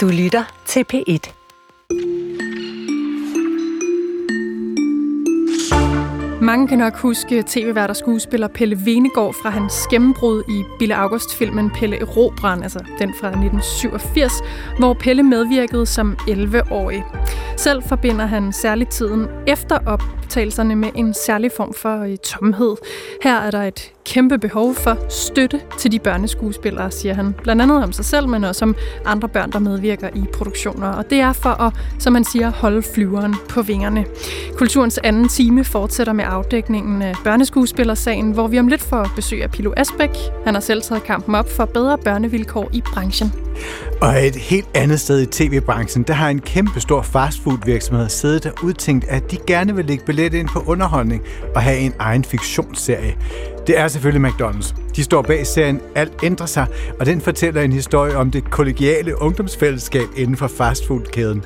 Du lytter til P1. Mange kan nok huske tv-vært og skuespiller Pelle Venegård fra hans gennembrud i Bille August-filmen Pelle Erobran, altså den fra 1987, hvor Pelle medvirkede som 11-årig. Selv forbinder han særligt tiden efter optagelserne med en særlig form for øh, tomhed. Her er der et kæmpe behov for støtte til de børneskuespillere, siger han. Blandt andet om sig selv, men også om andre børn, der medvirker i produktioner. Og det er for at, som man siger, holde flyveren på vingerne. Kulturens anden time fortsætter med afdækningen af børneskuespillersagen, hvor vi om lidt får besøg af Pilo Asbæk. Han har selv taget kampen op for bedre børnevilkår i branchen. Og et helt andet sted i tv-branchen, der har en kæmpe stor fastfood-virksomhed siddet og udtænkt, at de gerne vil lægge billet ind på underholdning og have en egen fiktionsserie. Det er selvfølgelig McDonald's. De står bag serien Alt ændrer sig, og den fortæller en historie om det kollegiale ungdomsfællesskab inden for fastfoodkæden.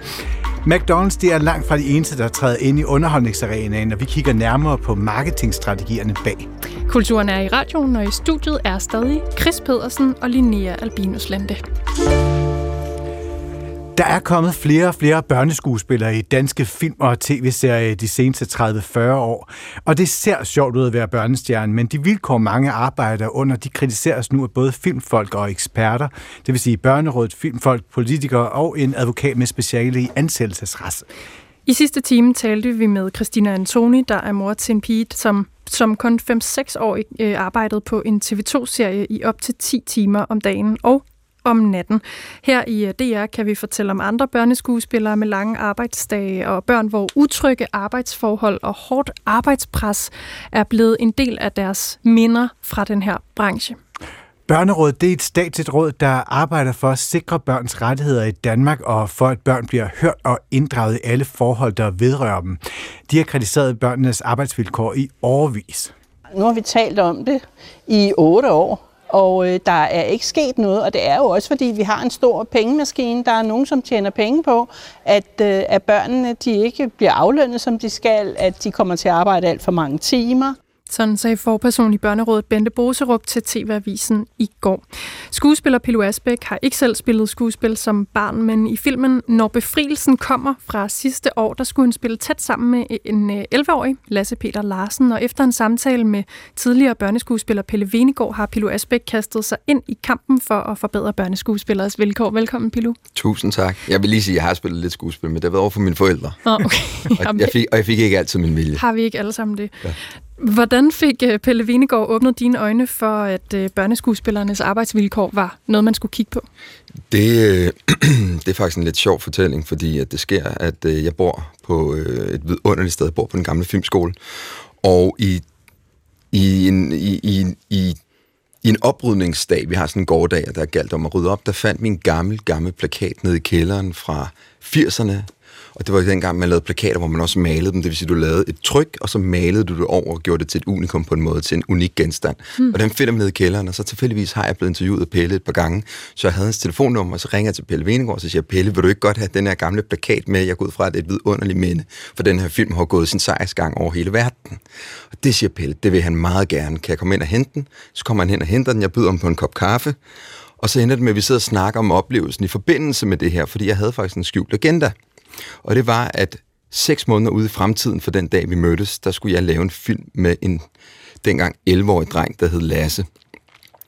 McDonald's de er langt fra de eneste, der træder ind i underholdningsarenaen, og vi kigger nærmere på marketingstrategierne bag. Kulturen er i radioen, og i studiet er stadig Chris Pedersen og Linnea Albinus Lande. Der er kommet flere og flere børneskuespillere i danske film- og tv-serier de seneste 30-40 år, og det ser sjovt ud at være børnestjerne, men de vilkår mange arbejder under, de kritiseres nu af både filmfolk og eksperter, det vil sige børnerådet, filmfolk, politikere og en advokat med speciale i ansættelsesret. I sidste time talte vi med Christina Antoni, der er mor til en pige, som som kun 5-6 år øh, arbejdede på en TV2-serie i op til 10 timer om dagen, og om natten. Her i øh, DR kan vi fortælle om andre børneskuespillere med lange arbejdsdage og børn, hvor utrygge arbejdsforhold og hårdt arbejdspres er blevet en del af deres minder fra den her branche. Børnerådet det er et statsligt råd, der arbejder for at sikre børns rettigheder i Danmark og for, at børn bliver hørt og inddraget i alle forhold, der vedrører dem. De har kritiseret børnenes arbejdsvilkår i overvis. Nu har vi talt om det i otte år, og øh, der er ikke sket noget, og det er jo også fordi, vi har en stor pengemaskine. Der er nogen, som tjener penge på, at, øh, at børnene de ikke bliver aflønnet, som de skal, at de kommer til at arbejde alt for mange timer. Sådan sagde forperson i Børnerådet Bente Boserup til TV-avisen i går. Skuespiller Pilo Asbæk har ikke selv spillet skuespil som barn, men i filmen Når befrielsen kommer fra sidste år, der skulle han spille tæt sammen med en 11-årig, øh, Lasse Peter Larsen, og efter en samtale med tidligere børneskuespiller Pelle Venegård har Pilo Asbæk kastet sig ind i kampen for at forbedre børneskuespillers vilkår. Velkommen, Pilo. Tusind tak. Jeg vil lige sige, at jeg har spillet lidt skuespil, men det har været over for mine forældre. Oh, okay. og, jeg fik, og jeg fik ikke altid min vilje. Har vi ikke alle sammen det? Ja. Hvordan fik øh, Pelle Venegård åbnet dine øjne for, at øh, børneskuespillernes arbejdsvilkår var noget, man skulle kigge på? Det, øh, det er faktisk en lidt sjov fortælling, fordi at det sker, at jeg bor på et vidunderligt sted. Jeg bor på den gamle filmskole. Og i, i, en, i, i, i, i en oprydningsdag, vi har sådan en gårdag, der galt om at rydde op, der fandt min gammel, gammel plakat nede i kælderen fra 80'erne, og det var dengang, man lavede plakater, hvor man også malede dem. Det vil sige, du lavede et tryk, og så malede du det over og gjorde det til et unikum på en måde, til en unik genstand. Hmm. Og den finder ned i kælderen, og så tilfældigvis har jeg blevet interviewet af Pelle et par gange. Så jeg havde hans telefonnummer, og så ringer jeg til Pelle Venegård, og så siger jeg, Pelle, vil du ikke godt have den her gamle plakat med? Jeg går ud fra, at det er et vidunderligt minde, for den her film har gået sin sejrsgang over hele verden. Og det siger Pelle, det vil han meget gerne. Kan jeg komme ind og hente den? Så kommer han hen og henter den. Jeg byder ham på en kop kaffe. Og så ender det med, at vi sidder og snakker om oplevelsen i forbindelse med det her, fordi jeg havde faktisk en skjult agenda. Og det var, at seks måneder ude i fremtiden for den dag, vi mødtes, der skulle jeg lave en film med en dengang 11-årig dreng, der hed Lasse.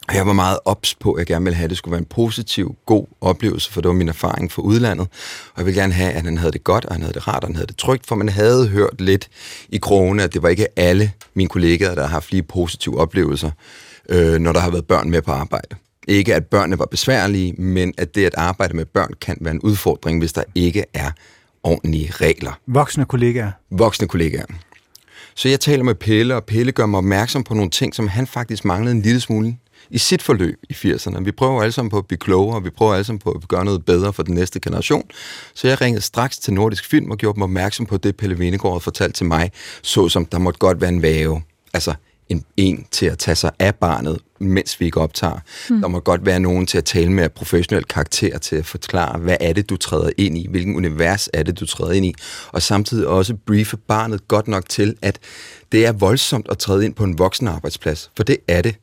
Og jeg var meget ops på, at jeg gerne ville have, at det skulle være en positiv, god oplevelse, for det var min erfaring fra udlandet. Og jeg ville gerne have, at han havde det godt, og han havde det rart, og han havde det trygt, for man havde hørt lidt i krone, at det var ikke alle mine kollegaer, der har haft lige positive oplevelser, øh, når der har været børn med på arbejde. Ikke at børnene var besværlige, men at det at arbejde med børn kan være en udfordring, hvis der ikke er ordentlige regler. Voksne kollegaer? Voksne kollegaer. Så jeg taler med Pelle, og Pelle gør mig opmærksom på nogle ting, som han faktisk manglede en lille smule i sit forløb i 80'erne. Vi prøver alle sammen på at blive klogere, og vi prøver alle sammen på at gøre noget bedre for den næste generation. Så jeg ringede straks til Nordisk Film og gjorde dem opmærksom på det, Pelle Venegård havde fortalt til mig, såsom der måtte godt være en væve. Altså en, en til at tage sig af barnet, mens vi ikke optager. Mm. Der må godt være nogen til at tale med professionel karakter til at forklare, hvad er det, du træder ind i, hvilken univers er det, du træder ind i, og samtidig også briefe barnet godt nok til, at det er voldsomt at træde ind på en voksenarbejdsplads, for det er det.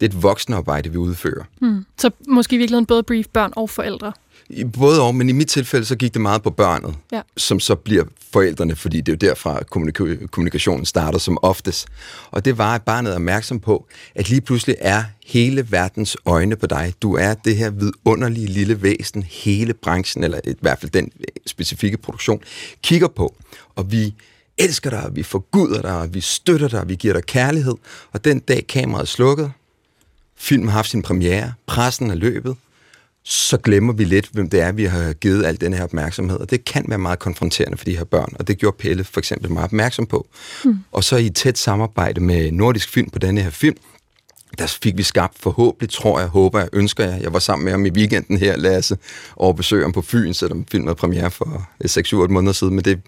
Det er et voksenarbejde, vi udfører. Mm. Så måske i virkeligheden både brief børn og forældre? I både og, men i mit tilfælde, så gik det meget på børnet, Ja. som så bliver forældrene, fordi det er jo derfra, kommunik- kommunikationen starter som oftest. Og det var, at barnet er opmærksom på, at lige pludselig er hele verdens øjne på dig. Du er det her vidunderlige lille væsen, hele branchen, eller i hvert fald den specifikke produktion, kigger på. Og vi elsker dig, og vi forguder dig, og vi støtter dig, og vi giver dig kærlighed. Og den dag kameraet er slukket, filmen har haft sin premiere, pressen er løbet, så glemmer vi lidt, hvem det er, vi har givet al den her opmærksomhed. Og det kan være meget konfronterende for de her børn, og det gjorde Pelle for eksempel meget opmærksom på. Mm. Og så i tæt samarbejde med Nordisk Film på denne her film, der fik vi skabt forhåbentlig, tror jeg, håber jeg, ønsker jeg. Jeg var sammen med ham i weekenden her, Lasse, og besøg ham på Fyn, selvom filmen havde premiere for 6-7-8 måneder siden. Men det,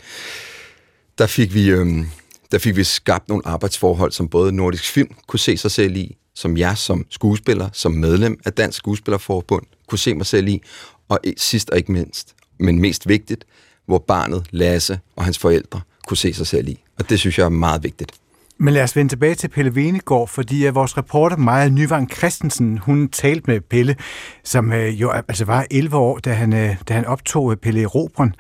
der fik vi... Øhm, der fik vi skabt nogle arbejdsforhold, som både Nordisk Film kunne se sig selv i, som jeg som skuespiller, som medlem af Dansk Skuespillerforbund, kunne se mig selv i, og sidst og ikke mindst, men mest vigtigt, hvor barnet, Lasse og hans forældre kunne se sig selv i. Og det synes jeg er meget vigtigt. Men lad os vende tilbage til Pelle Venegård, fordi at vores reporter Maja Nyvang Christensen, hun talte med Pelle, som øh, jo altså var 11 år, da han, øh, da han optog øh, Pelle Erobren.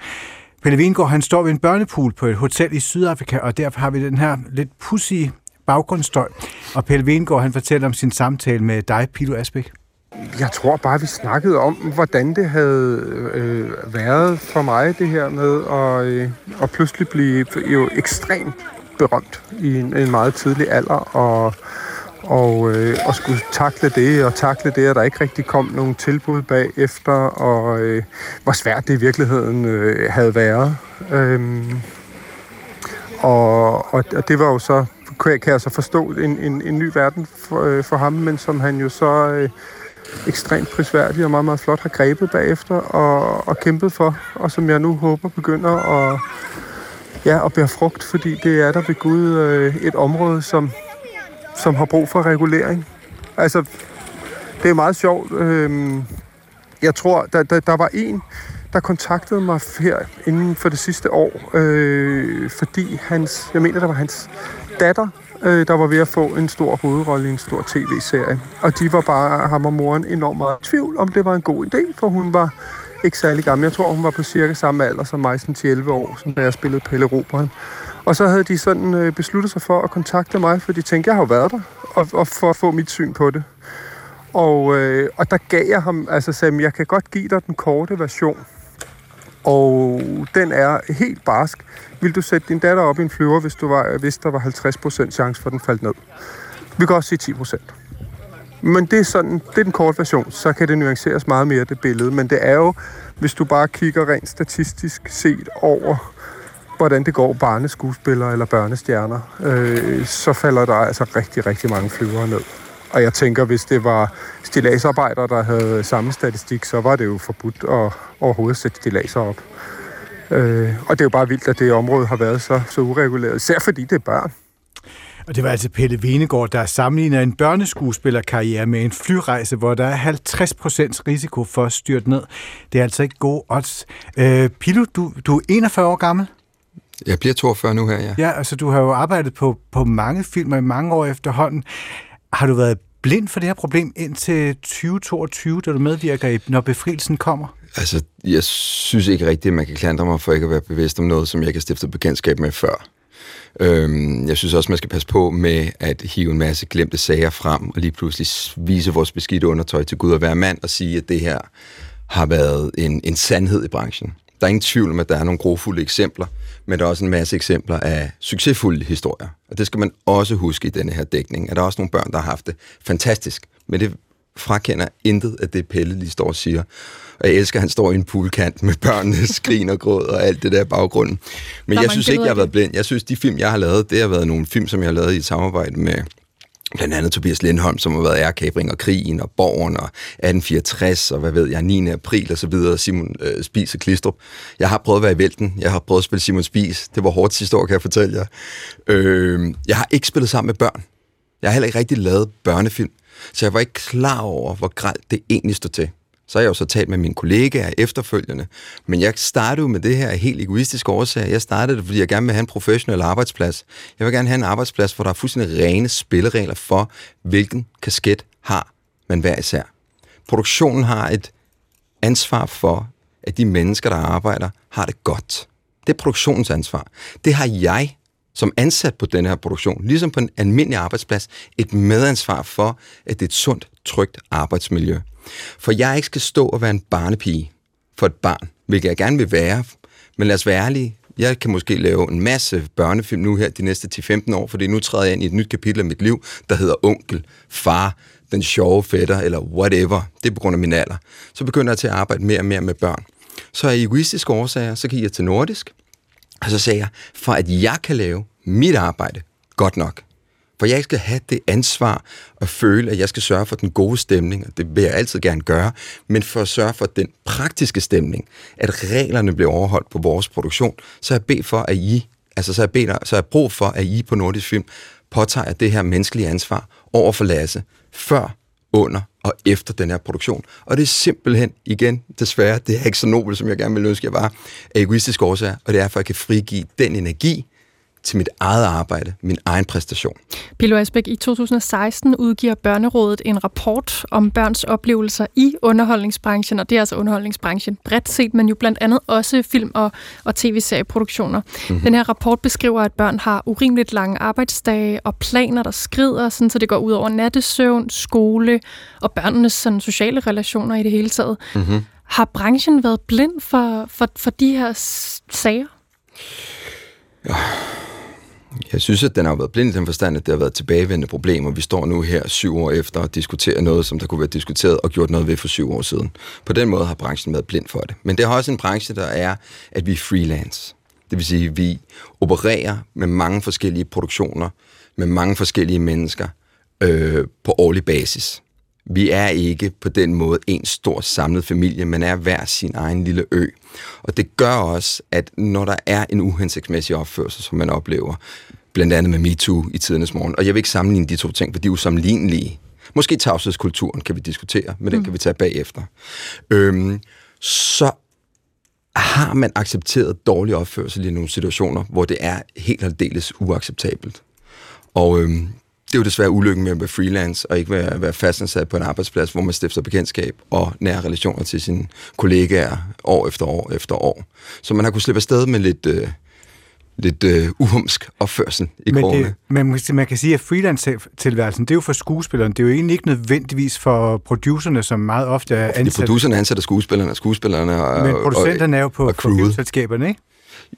Pelle Venegård, han står ved en børnepool på et hotel i Sydafrika, og derfor har vi den her lidt pussy baggrundsstøj. Og Pelle Venegård, han fortæller om sin samtale med dig, Pilo Asbæk. Jeg tror bare, vi snakkede om, hvordan det havde øh, været for mig, det her med at, øh, at pludselig blive jo ekstremt berømt i en, en meget tidlig alder, og, og, øh, og skulle takle det, og takle det, at der ikke rigtig kom nogen tilbud bagefter, og øh, hvor svært det i virkeligheden øh, havde været. Øhm, og, og, og det var jo så, kan jeg, kan jeg så forstå, en, en, en ny verden for, øh, for ham, men som han jo så... Øh, ekstremt prisværdig og meget, meget flot har grebet bagefter og, og kæmpet for, og som jeg nu håber begynder at, ja, at bære frugt, fordi det er der ved Gud øh, et område, som, som har brug for regulering. Altså, det er meget sjovt. Øh, jeg tror, der, der, der var en, der kontaktede mig her inden for det sidste år, øh, fordi hans, jeg mener, der var hans datter, øh, der var ved at få en stor hovedrolle i en stor tv-serie. Og de var bare, ham og moren, enormt meget i tvivl, om det var en god idé, for hun var ikke særlig gammel. Jeg tror, hun var på cirka samme alder som mig, sådan 11 år, som da jeg spillede Pelle Roberen. Og så havde de sådan øh, besluttet sig for at kontakte mig, for de tænkte, jeg har jo været der, og, og for at få mit syn på det. Og, øh, og der gav jeg ham, altså sagde, jeg kan godt give dig den korte version. Og den er helt barsk. Vil du sætte din datter op i en flyver, hvis, du var, hvis der var 50% chance for, at den faldt ned? Vi kan også sige 10%. Men det er, sådan, det er den korte version, så kan det nuanceres meget mere, det billede. Men det er jo, hvis du bare kigger rent statistisk set over, hvordan det går barneskuespillere eller børnestjerner, øh, så falder der altså rigtig, rigtig mange flyvere ned. Og jeg tænker, hvis det var stilagsarbejdere, der havde samme statistik, så var det jo forbudt at overhovedet sætte stilaser op. Øh, og det er jo bare vildt, at det område har været så, så ureguleret, især fordi det er børn. Og det var altså Pelle Venegård, der sammenligner en børneskuespillerkarriere med en flyrejse, hvor der er 50% risiko for at styrte ned. Det er altså ikke gode odds. Øh, Pilo, du, du er 41 år gammel. Jeg bliver 42 nu her, ja. Ja, altså du har jo arbejdet på, på mange filmer i mange år efterhånden. Har du været blind for det her problem indtil 2022, da du medvirker i Når Befrielsen kommer? Altså, jeg synes ikke rigtigt, at man kan klandre mig for ikke at være bevidst om noget, som jeg ikke har stiftet bekendtskab med før. Øhm, jeg synes også, man skal passe på med at hive en masse glemte sager frem, og lige pludselig vise vores beskidte undertøj til Gud og være mand, og sige, at det her har været en, en sandhed i branchen. Der er ingen tvivl om, at der er nogle grofulde eksempler, men der er også en masse eksempler af succesfulde historier. Og det skal man også huske i denne her dækning, at der er også nogle børn, der har haft det fantastisk. Men det frakender intet af det, Pelle lige står og siger. Og jeg elsker, at han står i en poolkant med børnene, skrin og gråd og alt det der baggrunden. Men jeg synes ikke, jeg har været blind. Jeg synes, de film, jeg har lavet, det har været nogle film, som jeg har lavet i samarbejde med blandt andet Tobias Lindholm, som har været ærkabring og krigen og Borgen og 1864 og hvad ved jeg, 9. april og så videre, Simon øh, Spis og Klistrup. Jeg har prøvet at være i vælten. Jeg har prøvet at spille Simon Spis. Det var hårdt sidste år, kan jeg fortælle jer. Øh, jeg har ikke spillet sammen med børn. Jeg har heller ikke rigtig lavet børnefilm. Så jeg var ikke klar over, hvor grædt det egentlig stod til. Så har jeg jo så talt med mine kollegaer efterfølgende. Men jeg startede jo med det her helt egoistiske årsag. Jeg startede det, fordi jeg gerne vil have en professionel arbejdsplads. Jeg vil gerne have en arbejdsplads, hvor der er fuldstændig rene spilleregler for, hvilken kasket har man hver især. Produktionen har et ansvar for, at de mennesker, der arbejder, har det godt. Det er produktionens ansvar. Det har jeg som ansat på den her produktion, ligesom på en almindelig arbejdsplads, et medansvar for, at det er et sundt, trygt arbejdsmiljø. For jeg ikke skal stå og være en barnepige for et barn, hvilket jeg gerne vil være, men lad os være ærlige, jeg kan måske lave en masse børnefilm nu her de næste 10-15 år, fordi nu træder jeg ind i et nyt kapitel af mit liv, der hedder onkel, far, den sjove fætter, eller whatever. Det er på grund af min alder. Så begynder jeg til at arbejde mere og mere med børn. Så af egoistiske årsager, så gik jeg til nordisk, og så sagde jeg, for at jeg kan lave mit arbejde godt nok, for jeg skal have det ansvar og føle, at jeg skal sørge for den gode stemning, og det vil jeg altid gerne gøre, men for at sørge for den praktiske stemning, at reglerne bliver overholdt på vores produktion, så er jeg bedt for, at I, altså så er jeg, bedt, så er jeg brug for, at I på Nordisk Film påtager det her menneskelige ansvar over for Lasse, før, under og efter den her produktion. Og det er simpelthen, igen, desværre, det er ikke så nobelt, som jeg gerne ville ønske, jeg var, af egoistiske årsager, og det er for, at jeg kan frigive den energi, til mit eget arbejde, min egen præstation. Pilo Asbæk, i 2016 udgiver Børnerådet en rapport om børns oplevelser i underholdningsbranchen, og det er altså underholdningsbranchen bredt set, men jo blandt andet også film- og, og tv-serieproduktioner. Mm-hmm. Den her rapport beskriver, at børn har urimeligt lange arbejdsdage og planer, der skrider, sådan, så det går ud over nattesøvn, skole og børnenes sådan, sociale relationer i det hele taget. Mm-hmm. Har branchen været blind for, for, for de her sager? Ja. Jeg synes, at den har været blind i den forstand, at det har været tilbagevendende problemer. Vi står nu her syv år efter og diskuterer noget, som der kunne være diskuteret og gjort noget ved for syv år siden. På den måde har branchen været blind for det. Men det har også en branche, der er, at vi er freelance. Det vil sige, at vi opererer med mange forskellige produktioner, med mange forskellige mennesker øh, på årlig basis. Vi er ikke på den måde en stor samlet familie, men er hver sin egen lille ø. Og det gør også, at når der er en uhensigtsmæssig opførsel, som man oplever, blandt andet med MeToo i tidernes morgen, og jeg vil ikke sammenligne de to ting, for de er jo sammenlignelige. Måske tavshedskulturen kan vi diskutere, men den mm. kan vi tage bagefter. Øhm, så har man accepteret dårlig opførsel i nogle situationer, hvor det er helt aldeles uacceptabelt. Og øhm, det er jo desværre ulykken med at være freelance og ikke være, være fastansat på en arbejdsplads, hvor man stifter bekendtskab og nære relationer til sine kollegaer år efter år efter år. Så man har kunnet slippe afsted med lidt, øh, lidt øh, uhumsk opførsel i men krogene. Men man kan sige, at freelance-tilværelsen, det er jo for skuespilleren. Det er jo egentlig ikke nødvendigvis for producerne, som meget ofte er ansat. Fordi producerne ansætter skuespillerne, og skuespillerne og Men producenterne og, er jo på, på filmselskaberne, ikke?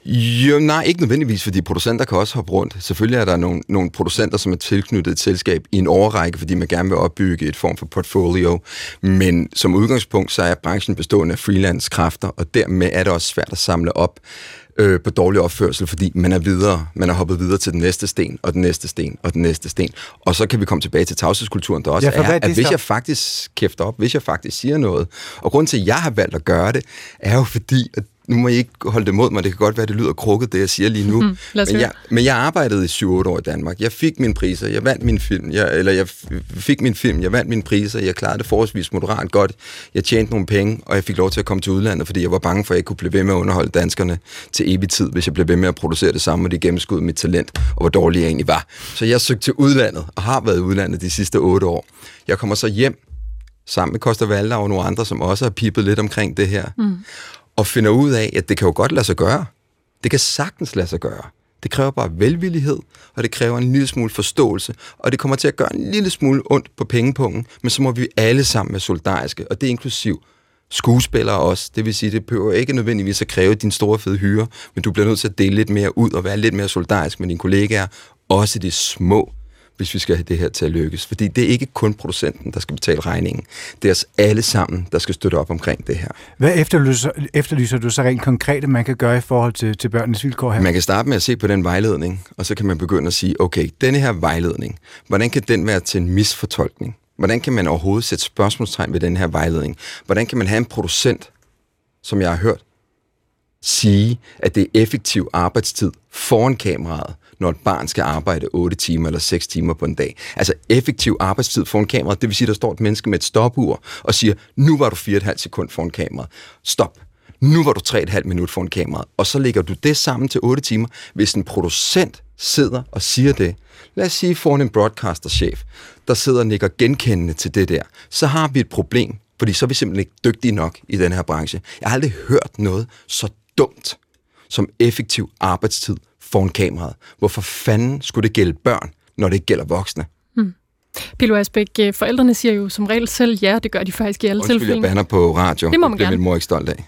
Jo, nej, ikke nødvendigvis, fordi producenter kan også hoppe rundt. Selvfølgelig er der nogle, nogle producenter, som er tilknyttet et selskab i en overrække, fordi man gerne vil opbygge et form for portfolio. Men som udgangspunkt, så er branchen bestående af freelance kræfter, og dermed er det også svært at samle op øh, på dårlig opførsel, fordi man er videre, man er hoppet videre til den næste sten, og den næste sten, og den næste sten. Og så kan vi komme tilbage til tavshedskulturen, der også ja, er, at hvis jeg faktisk kæfter op, hvis jeg faktisk siger noget, og grund til, at jeg har valgt at gøre det, er jo fordi, at nu må I ikke holde det mod mig, det kan godt være, det lyder krukket, det jeg siger lige nu. Mm, men, jeg, men jeg arbejdede i 7-8 år i Danmark. Jeg fik mine priser, jeg vandt min film, jeg, eller jeg fik min film, jeg vandt mine priser, jeg klarede det forholdsvis moderat godt. Jeg tjente nogle penge, og jeg fik lov til at komme til udlandet, fordi jeg var bange for, at jeg kunne blive ved med at underholde danskerne til evig tid, hvis jeg blev ved med at producere det samme, og det gennemskudde mit talent, og hvor dårlig jeg egentlig var. Så jeg søgte til udlandet, og har været i udlandet de sidste 8 år. Jeg kommer så hjem sammen med Costa Valda og nogle andre, som også har pippet lidt omkring det her. Mm og finder ud af, at det kan jo godt lade sig gøre. Det kan sagtens lade sig gøre. Det kræver bare velvillighed, og det kræver en lille smule forståelse, og det kommer til at gøre en lille smule ondt på pengepungen, men så må vi alle sammen være solidariske, og det er inklusiv skuespillere også. Det vil sige, det behøver ikke nødvendigvis at kræve din store fede hyre, men du bliver nødt til at dele lidt mere ud og være lidt mere solidarisk med dine kollegaer, også de små hvis vi skal have det her til at lykkes. Fordi det er ikke kun producenten, der skal betale regningen. Det er os alle sammen, der skal støtte op omkring det her. Hvad efterlyser, efterlyser du så rent konkret, man kan gøre i forhold til, til børnenes vilkår her? Man kan starte med at se på den vejledning, og så kan man begynde at sige, okay, denne her vejledning, hvordan kan den være til en misfortolkning? Hvordan kan man overhovedet sætte spørgsmålstegn ved den her vejledning? Hvordan kan man have en producent, som jeg har hørt, sige, at det er effektiv arbejdstid foran kameraet, når et barn skal arbejde 8 timer eller 6 timer på en dag. Altså effektiv arbejdstid foran kameraet, det vil sige, der står et menneske med et stopur og siger, nu var du 4,5 sekund foran kameraet. Stop. Nu var du 3,5 minut foran kameraet. Og så lægger du det sammen til 8 timer. Hvis en producent sidder og siger det, lad os sige foran en broadcasterchef, der sidder og nikker genkendende til det der, så har vi et problem Fordi så er vi simpelthen ikke dygtige nok i den her branche. Jeg har aldrig hørt noget så dumt som effektiv arbejdstid foran kameraet. Hvorfor fanden skulle det gælde børn, når det ikke gælder voksne? Pilo Asbæk, øh, forældrene siger jo som regel selv ja, det gør de faktisk i alle Undskyld, jeg tilfælde. banner på radio. Det må man bliver gerne. min mor ikke stolt af.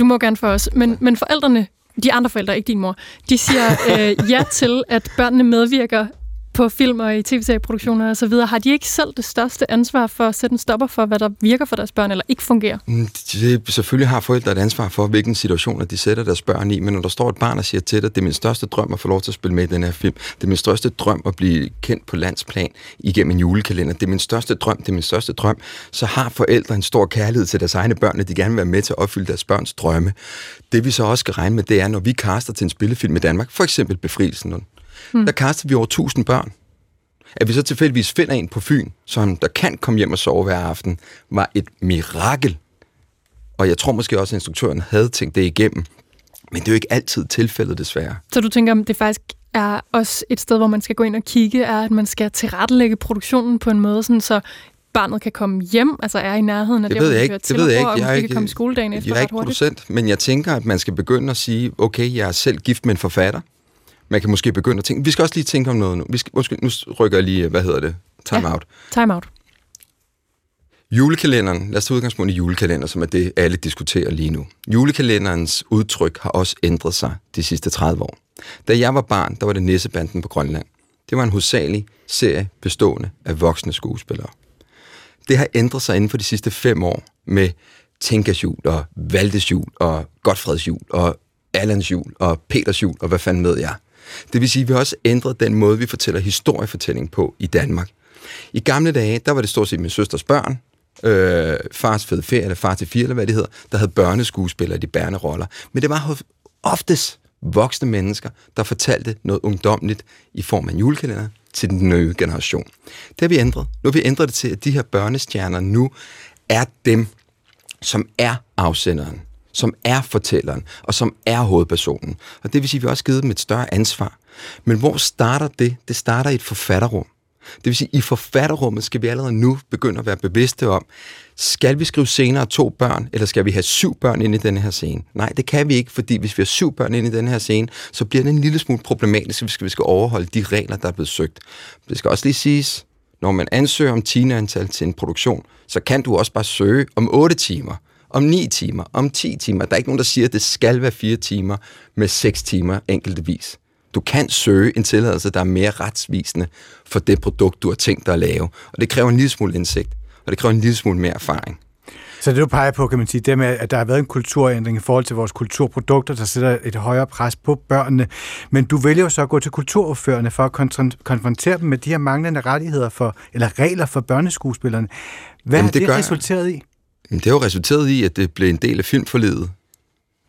Du må gerne for os, men, men forældrene, de andre forældre, ikke din mor, de siger øh, ja til, at børnene medvirker på film og i tv-serieproduktioner og så videre. Har de ikke selv det største ansvar for at sætte en stopper for, hvad der virker for deres børn eller ikke fungerer? Mm, det, selvfølgelig har forældre et ansvar for, hvilken situation de sætter deres børn i, men når der står et barn og siger til dig, det er min største drøm at få lov til at spille med i den her film, det er min største drøm at blive kendt på landsplan igennem en julekalender, det er min største drøm, det er min største drøm, så har forældre en stor kærlighed til deres egne børn, at de gerne vil være med til at opfylde deres børns drømme. Det vi så også skal regne med, det er, når vi kaster til en spillefilm i Danmark, for eksempel Befrielsen, hmm. der kaster vi over 1000 børn. At vi så tilfældigvis finder en på Fyn, som der kan komme hjem og sove hver aften, var et mirakel. Og jeg tror måske også, at instruktøren havde tænkt det igennem. Men det er jo ikke altid tilfældet, desværre. Så du tænker, om det faktisk er også et sted, hvor man skal gå ind og kigge, er, at man skal tilrettelægge produktionen på en måde, sådan, så barnet kan komme hjem, altså er i nærheden af Det der, ved jeg det ikke. Det ved jeg ikke. Jeg er ikke, kan komme i skoledagen efter jeg er ikke hurtigt. producent, men jeg tænker, at man skal begynde at sige, okay, jeg er selv gift med en forfatter. Man kan måske begynde at tænke, vi skal også lige tænke om noget nu. Vi skal, måske, nu rykker jeg lige, hvad hedder det, time Ja. out. Time out. Julekalenderen, lad os tage udgangspunkt i julekalender, som er det, alle diskuterer lige nu. Julekalenderens udtryk har også ændret sig de sidste 30 år. Da jeg var barn, der var det Nissebanden på Grønland. Det var en hovedsagelig serie bestående af voksne skuespillere. Det har ændret sig inden for de sidste fem år med Tinkas jul og Valdes jul og Godfreds jul og Allans jul og Peters jul og hvad fanden ved jeg. Det vil sige, at vi har også ændret den måde, vi fortæller historiefortælling på i Danmark. I gamle dage, der var det stort set min søsters børn, øh, fars fede ferie, eller far til fire, eller hvad det hedder, der havde børneskuespillere i de bærende roller. Men det var oftest voksne mennesker, der fortalte noget ungdomligt i form af en julekalender til den nye generation. Det har vi ændret. Nu har vi ændret det til, at de her børnestjerner nu er dem, som er afsenderen, som er fortælleren, og som er hovedpersonen. Og det vil sige, at vi har også givet dem et større ansvar. Men hvor starter det? Det starter i et forfatterrum. Det vil sige, at i forfatterrummet skal vi allerede nu begynde at være bevidste om, skal vi skrive senere to børn, eller skal vi have syv børn ind i den her scene? Nej, det kan vi ikke, fordi hvis vi har syv børn ind i den her scene, så bliver det en lille smule problematisk, hvis vi skal overholde de regler, der er blevet søgt. Det skal også lige siges, når man ansøger om timeantal til en produktion, så kan du også bare søge om 8 timer, om 9 timer, om 10 timer. Der er ikke nogen, der siger, at det skal være 4 timer med 6 timer enkeltevis. Du kan søge en tilladelse, der er mere retsvisende for det produkt, du har tænkt dig at lave. Og det kræver en lille smule indsigt, og det kræver en lille smule mere erfaring. Så det du peger på, kan man sige, det med, at der har været en kulturændring i forhold til vores kulturprodukter, der sætter et højere pres på børnene. Men du vælger jo så at gå til kulturordførende for at konfron- konfrontere dem med de her manglende rettigheder for, eller regler for børneskuespillerne. Hvad Jamen, har det det, det jeg. resulteret i? Det har jo resulteret i, at det blev en del af filmforledet.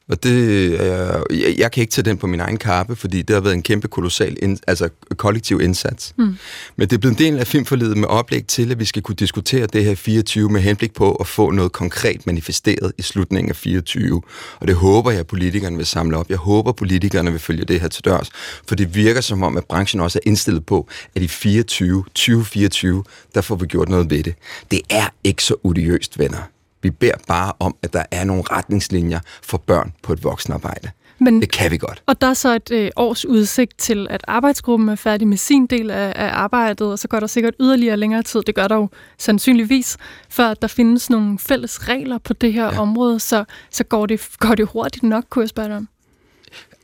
Og det er, jeg, jeg kan ikke tage den på min egen kappe, fordi det har været en kæmpe kolossal, ind, altså kollektiv indsats. Mm. Men det er blevet en del af filmforledet med oplæg til, at vi skal kunne diskutere det her 24 med henblik på at få noget konkret manifesteret i slutningen af 24. Og det håber jeg, at politikerne vil samle op. Jeg håber, at politikerne vil følge det her til dørs. For det virker som om, at branchen også er indstillet på, at i 24, 2024, der får vi gjort noget ved det. Det er ikke så odiøst, venner. Vi beder bare om, at der er nogle retningslinjer for børn på et voksenarbejde. Men, Det kan vi godt. og der er så et øh, års udsigt til, at arbejdsgruppen er færdig med sin del af, af arbejdet, og så går der sikkert yderligere længere tid. Det gør der jo sandsynligvis, før der findes nogle fælles regler på det her ja. område, så, så går, det, går det hurtigt nok, kunne jeg spørge dig om.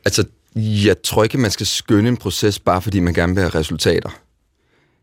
Altså, jeg tror ikke, man skal skynde en proces, bare fordi man gerne vil have resultater.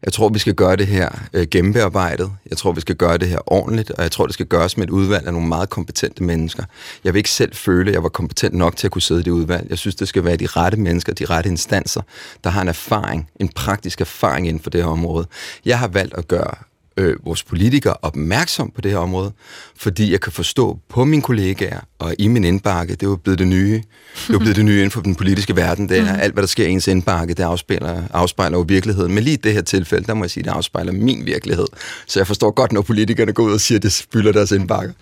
Jeg tror, vi skal gøre det her øh, gennembearbejdet. Jeg tror, vi skal gøre det her ordentligt, og jeg tror, det skal gøres med et udvalg af nogle meget kompetente mennesker. Jeg vil ikke selv føle, at jeg var kompetent nok til at kunne sidde i det udvalg. Jeg synes, det skal være de rette mennesker, de rette instanser, der har en erfaring, en praktisk erfaring inden for det her område. Jeg har valgt at gøre øh, vores politikere opmærksom på det her område, fordi jeg kan forstå på mine kollegaer og i min indbakke, det er jo blevet det nye. Det er blevet det nye inden for den politiske verden. Det er alt, hvad der sker i ens indbakke, det afspejler, afspejler jo virkeligheden. Men lige i det her tilfælde, der må jeg sige, det afspejler min virkelighed. Så jeg forstår godt, når politikerne går ud og siger, at det spylder deres indbakke.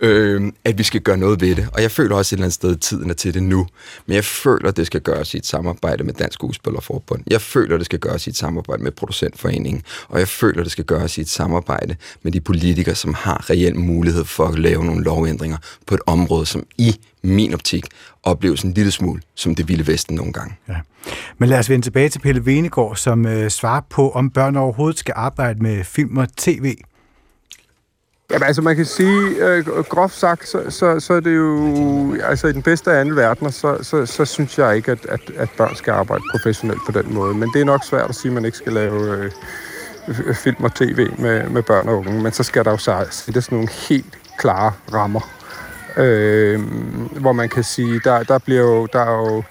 Øh, at vi skal gøre noget ved det. Og jeg føler også et eller andet sted, at tiden er til det nu. Men jeg føler, at det skal gøres i et samarbejde med Dansk Skuespillerforbund. Jeg føler, at det skal gøres i et samarbejde med Producentforeningen. Og jeg føler, at det skal gøres i et samarbejde med de politikere, som har reel mulighed for at lave nogle lovændringer på et område, som i min optik opleves en lille smule som det vilde vesten nogle gange. Ja. Men lad os vende tilbage til Pelle Venegård, som øh, svarer på, om børn overhovedet skal arbejde med film og tv. Jamen altså man kan sige, øh, groft sagt, så, så, så er det jo, altså i den bedste af alle verdener, så, så, så synes jeg ikke, at, at, at børn skal arbejde professionelt på den måde. Men det er nok svært at sige, at man ikke skal lave øh, Øh, film og tv med, med børn og unge. Men så skal der jo sættes nogle helt klare rammer, øh, hvor man kan sige, der, der bliver jo, der er jo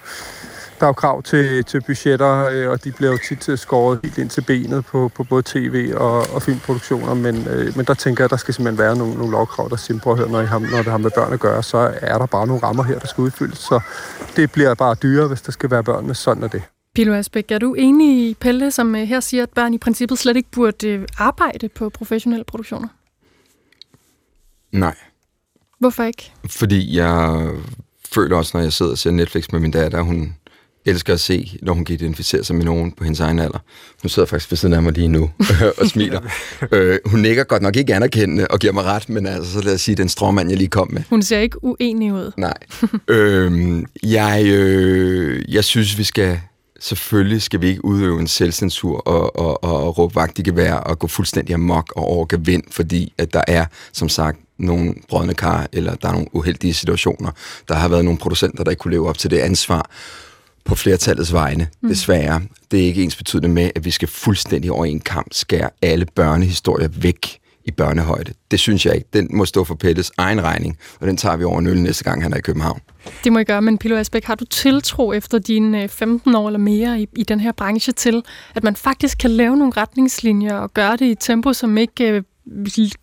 der er jo krav til, til budgetter, øh, og de bliver jo tit øh, skåret helt ind til benet på, på både tv og, og filmproduktioner, men, øh, men der tænker jeg, at der skal simpelthen være nogle, nogle lovkrav, der siger, prøv at høre, når, I har, når det har med børn at gøre, så er der bare nogle rammer her, der skal udfyldes, så det bliver bare dyrere, hvis der skal være børn med sådan og det. Pilo Asbæk, er du enig i Pelle, som øh, her siger, at børn i princippet slet ikke burde øh, arbejde på professionelle produktioner? Nej. Hvorfor ikke? Fordi jeg føler også, når jeg sidder og ser Netflix med min datter, hun elsker at se, når hun kan identificere sig med nogen på hendes egen alder. Hun sidder faktisk ved siden af mig lige nu og smiler. øh, hun nikker godt nok ikke anerkendende og giver mig ret, men altså, så lad os sige, den stråmand, jeg lige kom med. Hun ser ikke uenig ud. Nej. øh, jeg, øh, jeg synes, vi skal selvfølgelig skal vi ikke udøve en selvcensur og, og, og, og råbe vagt i gevær og gå fuldstændig amok og overgå vind, fordi at der er, som sagt, nogle brødne kar, eller der er nogle uheldige situationer. Der har været nogle producenter, der ikke kunne leve op til det ansvar på flertallets vegne, mm. desværre. Det er ikke ens betydende med, at vi skal fuldstændig over en kamp skære alle børnehistorier væk i børnehøjde. Det synes jeg ikke. Den må stå for Pettes egen regning, og den tager vi over nul næste gang, han er i København. Det må I gøre, men Pilo Asbæk, har du tiltro efter dine 15 år eller mere i, i den her branche til, at man faktisk kan lave nogle retningslinjer og gøre det i et tempo, som ikke øh,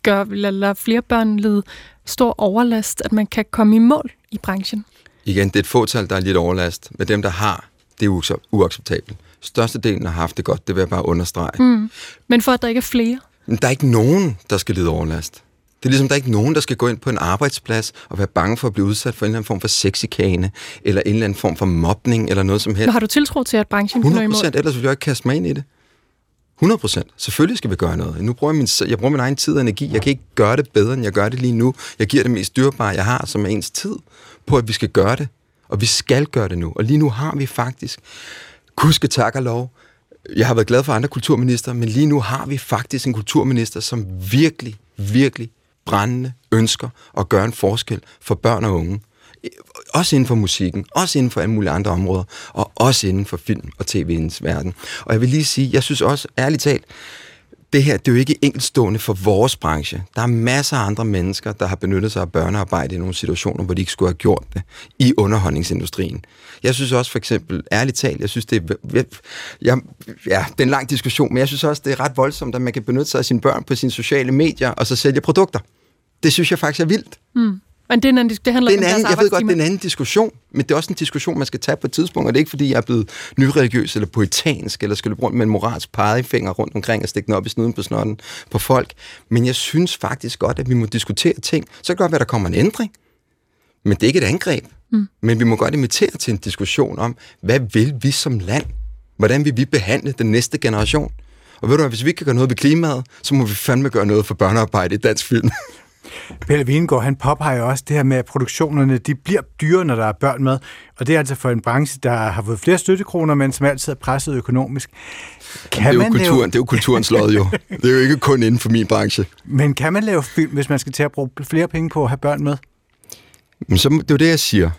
gør, eller flere børn lide stor overlast, at man kan komme i mål i branchen? Igen, det er et fåtal, der er lidt overlast, men dem, der har, det er uacceptabelt. Størstedelen har haft det godt, det vil jeg bare understrege. Mm. Men for at der ikke er flere? Men der er ikke nogen, der skal lide overlast. Det er ligesom, der er ikke nogen, der skal gå ind på en arbejdsplads og være bange for at blive udsat for en eller anden form for sexikane, eller en eller anden form for mobning, eller noget som helst. Men har du tiltro til, at branchen kan nå imod? ellers vil jeg ikke kaste mig ind i det. 100 procent. Selvfølgelig skal vi gøre noget. Nu bruger jeg, min, jeg bruger min egen tid og energi. Jeg kan ikke gøre det bedre, end jeg gør det lige nu. Jeg giver det mest dyrbare, jeg har, som er ens tid på, at vi skal gøre det. Og vi skal gøre det nu. Og lige nu har vi faktisk, kuske tak og lov, jeg har været glad for andre kulturminister, men lige nu har vi faktisk en kulturminister, som virkelig, virkelig brændende ønsker at gøre en forskel for børn og unge. Også inden for musikken, også inden for alle mulige andre områder, og også inden for film og tv'ens verden. Og jeg vil lige sige, jeg synes også, ærligt talt, det her det er jo ikke enkeltstående for vores branche. Der er masser af andre mennesker, der har benyttet sig af børnearbejde i nogle situationer, hvor de ikke skulle have gjort det i underholdningsindustrien. Jeg synes også for eksempel, ærligt talt, jeg synes det er, jeg, ja, det er en lang diskussion, men jeg synes også, det er ret voldsomt, at man kan benytte sig af sine børn på sine sociale medier, og så sælge produkter. Det synes jeg faktisk er vildt. Mm. Men det, er en, det handler det er en anden, Jeg ved godt, det er en anden diskussion, men det er også en diskussion, man skal tage på et tidspunkt, og det er ikke, fordi jeg er blevet nyreligiøs eller poetansk, eller skulle rundt med en moralsk pegefinger rundt omkring og stikke den op i snuden på snotten på folk. Men jeg synes faktisk godt, at vi må diskutere ting. Så kan det godt være, at der kommer en ændring, men det er ikke et angreb. Mm. Men vi må godt invitere til en diskussion om, hvad vil vi som land? Hvordan vil vi behandle den næste generation? Og ved du hvis vi ikke kan gøre noget ved klimaet, så må vi fandme gøre noget for børnearbejde i dansk film. Pelle Wiengaard, han påpeger også det her med, at produktionerne de bliver dyre, når der er børn med. Og det er altså for en branche, der har fået flere støttekroner, men som altid er presset økonomisk. Kan det, er jo kulturen, lave... det er jo kulturens lod jo. Det er jo ikke kun inden for min branche. Men kan man lave film, hvis man skal til at bruge flere penge på at have børn med? Men så, det er jo det, jeg siger.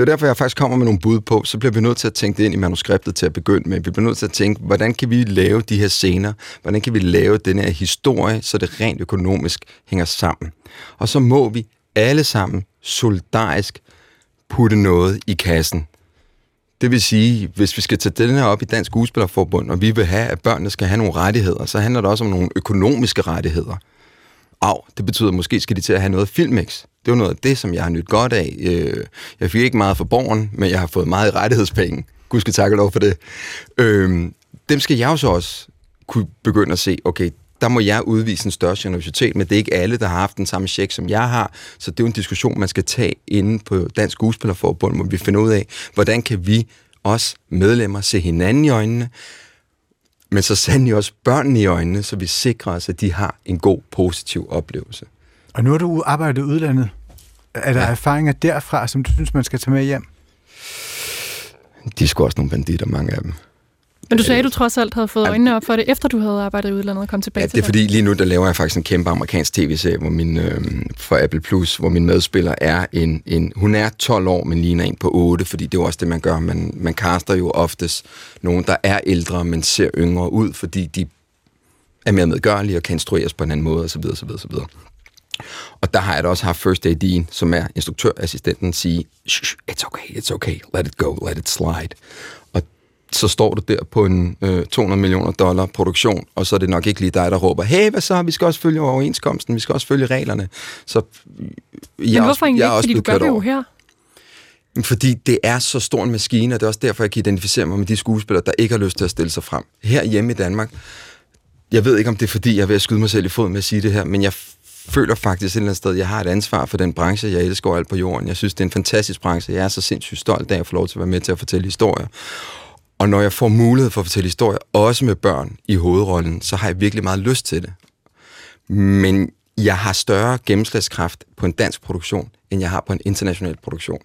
Det er derfor, jeg faktisk kommer med nogle bud på, så bliver vi nødt til at tænke det ind i manuskriptet til at begynde med. Vi bliver nødt til at tænke, hvordan kan vi lave de her scener? Hvordan kan vi lave den her historie, så det rent økonomisk hænger sammen? Og så må vi alle sammen solidarisk putte noget i kassen. Det vil sige, hvis vi skal tage den her op i Dansk Skuespillerforbund, og vi vil have, at børnene skal have nogle rettigheder, så handler det også om nogle økonomiske rettigheder. Av, det betyder, at måske skal de til at have noget filmix. Det var noget af det, som jeg har nyt godt af. Øh, jeg fik ikke meget for borgen, men jeg har fået meget i rettighedspenge. Gud skal takke lov for det. Øh, dem skal jeg jo så også kunne begynde at se, okay, der må jeg udvise en større generositet, men det er ikke alle, der har haft den samme check, som jeg har. Så det er jo en diskussion, man skal tage inde på Dansk Skuespillerforbund, hvor vi finder ud af, hvordan kan vi os medlemmer se hinanden i øjnene, men så sandelig også børnene i øjnene, så vi sikrer os, at de har en god, positiv oplevelse. Og nu har du arbejdet i udlandet. Er der ja. erfaringer derfra, som du synes, man skal tage med hjem? De er sgu også nogle banditter, mange af dem. Men du sagde, at du trods alt havde fået øjnene op for det, efter du havde arbejdet i udlandet og kom tilbage ja, til det er fordi lige nu, der laver jeg faktisk en kæmpe amerikansk tv-serie hvor min, øh, for Apple Plus, hvor min medspiller er en, en... Hun er 12 år, men ligner en på 8, fordi det er jo også det, man gør. Man, man kaster jo oftest nogen, der er ældre, men ser yngre ud, fordi de er mere medgørlige og kan instrueres på en anden måde, osv. osv., osv. Og der har jeg da også haft First AD'en, som er instruktørassistenten, sige, it's okay, it's okay, let it go, let it slide. Og så står du der på en øh, 200 millioner dollar produktion, og så er det nok ikke lige dig, der råber, hey, hvad så, vi skal også følge overenskomsten, vi skal også følge reglerne. Så jeg Men hvorfor egentlig ikke, fordi du gør det jo her? Fordi det er så stor en maskine, og det er også derfor, jeg kan identificere mig med de skuespillere, der ikke har lyst til at stille sig frem. Her hjemme i Danmark, jeg ved ikke, om det er fordi, jeg er ved at skyde mig selv i foden med at sige det her, men jeg føler faktisk et eller andet sted, at jeg har et ansvar for den branche, jeg elsker alt på jorden. Jeg synes, det er en fantastisk branche. Jeg er så sindssygt stolt af at få lov til at være med til at fortælle historier. Og når jeg får mulighed for at fortælle historier, også med børn i hovedrollen, så har jeg virkelig meget lyst til det. Men jeg har større gennemslagskraft på en dansk produktion, end jeg har på en international produktion.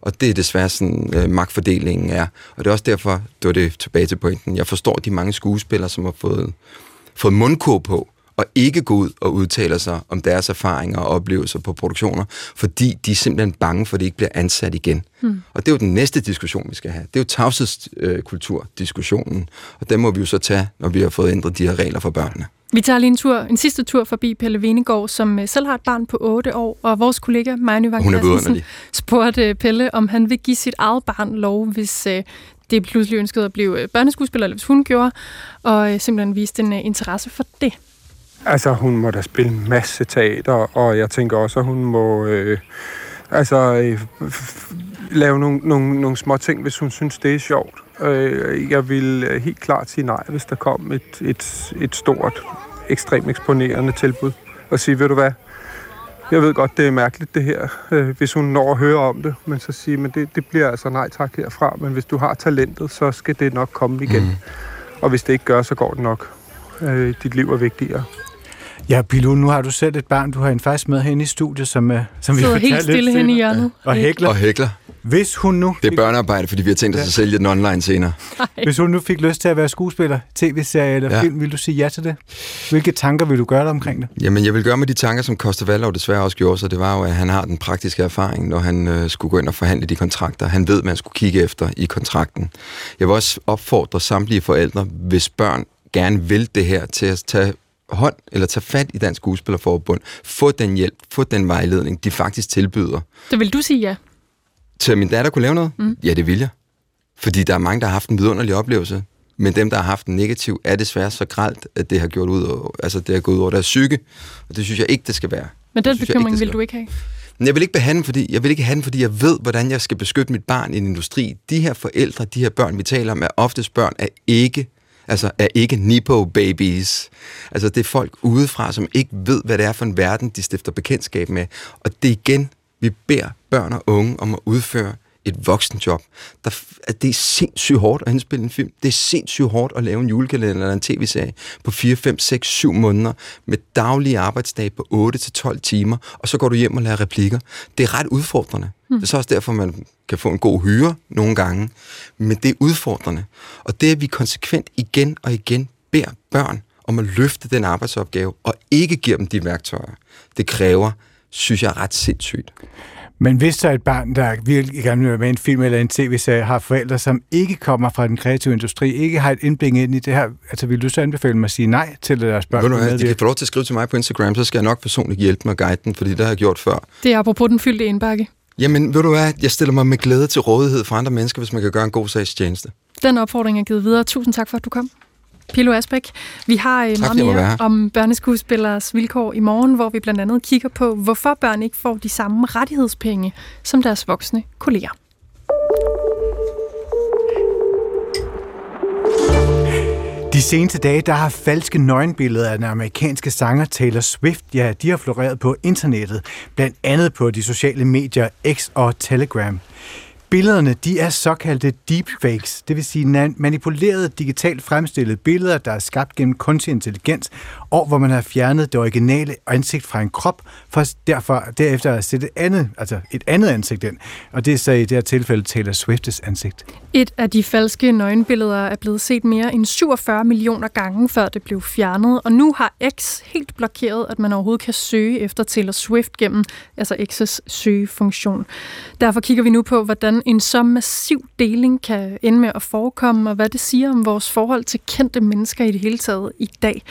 Og det er desværre sådan, øh, magtfordelingen er. Og det er også derfor, det var det tilbage til pointen, jeg forstår de mange skuespillere, som har fået, fået mundkur på, og ikke gå ud og udtale sig om deres erfaringer og oplevelser på produktioner, fordi de er simpelthen bange for, at det ikke bliver ansat igen. Mm. Og det er jo den næste diskussion, vi skal have. Det er jo tavshedskulturdiskussionen, og den må vi jo så tage, når vi har fået ændret de her regler for børnene. Vi tager lige en tur, en sidste tur forbi Pelle Venegård, som øh, selv har et barn på 8 år, og vores kollega Maja Vang Christensen spurgte øh, Pelle, om han vil give sit eget barn lov, hvis øh, det pludselig ønskede at blive børneskuespiller, eller hvis hun gjorde, og simpelthen viste en interesse for det. Altså, hun må da spille en masse teater, og jeg tænker også, at hun må øh, altså, øh, lave nogle, nogle, nogle små ting, hvis hun synes, det er sjovt. Øh, jeg vil helt klart sige nej, hvis der kom et, et, et stort, ekstremt eksponerende tilbud. Og sige, ved du hvad, jeg ved godt, det er mærkeligt det her, øh, hvis hun når at høre om det, men så sige, men det, det bliver altså nej tak herfra, men hvis du har talentet, så skal det nok komme igen. Mm. Og hvis det ikke gør, så går det nok. Øh, dit liv er vigtigere. Ja, Pilu, nu har du selv et barn. Du har en faktisk med hen i studiet, som, uh, som vi har helt stille hen i hjørnet. Ja. Og hækler. Og hækler. Hvis hun nu... Det er børnearbejde, fordi vi har tænkt os ja. at sælge den online senere. Nej. Hvis hun nu fik lyst til at være skuespiller, tv-serie eller ja. film, vil du sige ja til det? Hvilke tanker vil du gøre dig omkring det? Jamen, jeg vil gøre med de tanker, som Koster Vallov desværre også gjorde, så det var jo, at han har den praktiske erfaring, når han øh, skulle gå ind og forhandle de kontrakter. Han ved, hvad man skulle kigge efter i kontrakten. Jeg vil også opfordre samtlige forældre, hvis børn gerne vil det her, til at tage hånd eller tage fat i Dansk Skuespillerforbund, få den hjælp, få den vejledning, de faktisk tilbyder. Så vil du sige ja? Til min datter kunne lave noget? Mm. Ja, det vil jeg. Fordi der er mange, der har haft en vidunderlig oplevelse, men dem, der har haft en negativ, er desværre så gralt, at det har gjort ud over, altså det har gået ud over deres psyke, og det synes jeg ikke, det skal være. Men den bekymring vil du ikke have? Jeg vil ikke den, fordi jeg vil ikke have den, fordi jeg ved, hvordan jeg skal beskytte mit barn i en industri. De her forældre, de her børn, vi taler om, er oftest børn af ikke altså er ikke Nipo-babies. Altså det er folk udefra, som ikke ved, hvad det er for en verden, de stifter bekendtskab med. Og det er igen, vi beder børn og unge om at udføre et voksenjob. Der, at det er sindssygt hårdt at indspille en film. Det er sindssygt hårdt at lave en julekalender eller en tv-serie på 4, 5, 6, 7 måneder med daglige arbejdsdage på 8-12 timer, og så går du hjem og laver replikker. Det er ret udfordrende. Mm. Det er så også derfor, man kan få en god hyre nogle gange, men det er udfordrende. Og det, at vi konsekvent igen og igen beder børn om at løfte den arbejdsopgave, og ikke giver dem de værktøjer, det kræver, synes jeg er ret sindssygt. Men hvis så et barn, der virkelig gerne vil være med i en film eller en tv-serie, har forældre, som ikke kommer fra den kreative industri, ikke har et indblik ind i det her, altså vil du så anbefale mig at sige nej til deres børn? Ved du hvad, de kan få lov til at skrive til mig på Instagram, så skal jeg nok personligt hjælpe med guiden, fordi det har jeg gjort før. Det er apropos den fyldte indbakke. Jamen, ved du hvad, jeg stiller mig med glæde til rådighed for andre mennesker, hvis man kan gøre en god sagstjeneste. Den opfordring er givet videre. Tusind tak for, at du kom. Pilo Asbæk. Vi har øh, tak, meget mere om børneskuespillers vilkår i morgen, hvor vi blandt andet kigger på, hvorfor børn ikke får de samme rettighedspenge som deres voksne kolleger. De seneste dage, der har falske nøgenbilleder af den amerikanske sanger Taylor Swift, ja, de har floreret på internettet, blandt andet på de sociale medier X og Telegram. Billederne, de er såkaldte deepfakes, det vil sige manipulerede digitalt fremstillede billeder, der er skabt gennem kunstig intelligens, og hvor man har fjernet det originale ansigt fra en krop, for derfor derefter at sætte et andet, altså et andet ansigt ind. Og det er så i det her tilfælde Taylor Swifts ansigt. Et af de falske nøgenbilleder er blevet set mere end 47 millioner gange, før det blev fjernet, og nu har X helt blokeret, at man overhovedet kan søge efter Taylor Swift gennem altså X's søgefunktion. Derfor kigger vi nu på, hvordan en så massiv deling kan ende med at forekomme, og hvad det siger om vores forhold til kendte mennesker i det hele taget i dag.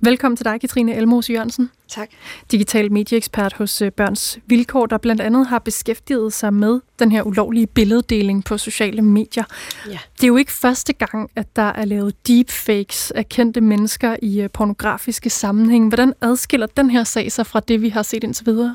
Velkommen til dig, Katrine Elmos Jørgensen. Tak. Digital medieekspert hos øh, Børns Vilkår, der blandt andet har beskæftiget sig med den her ulovlige billeddeling på sociale medier. Ja. Det er jo ikke første gang, at der er lavet deepfakes af kendte mennesker i øh, pornografiske sammenhæng. Hvordan adskiller den her sag sig fra det, vi har set indtil videre?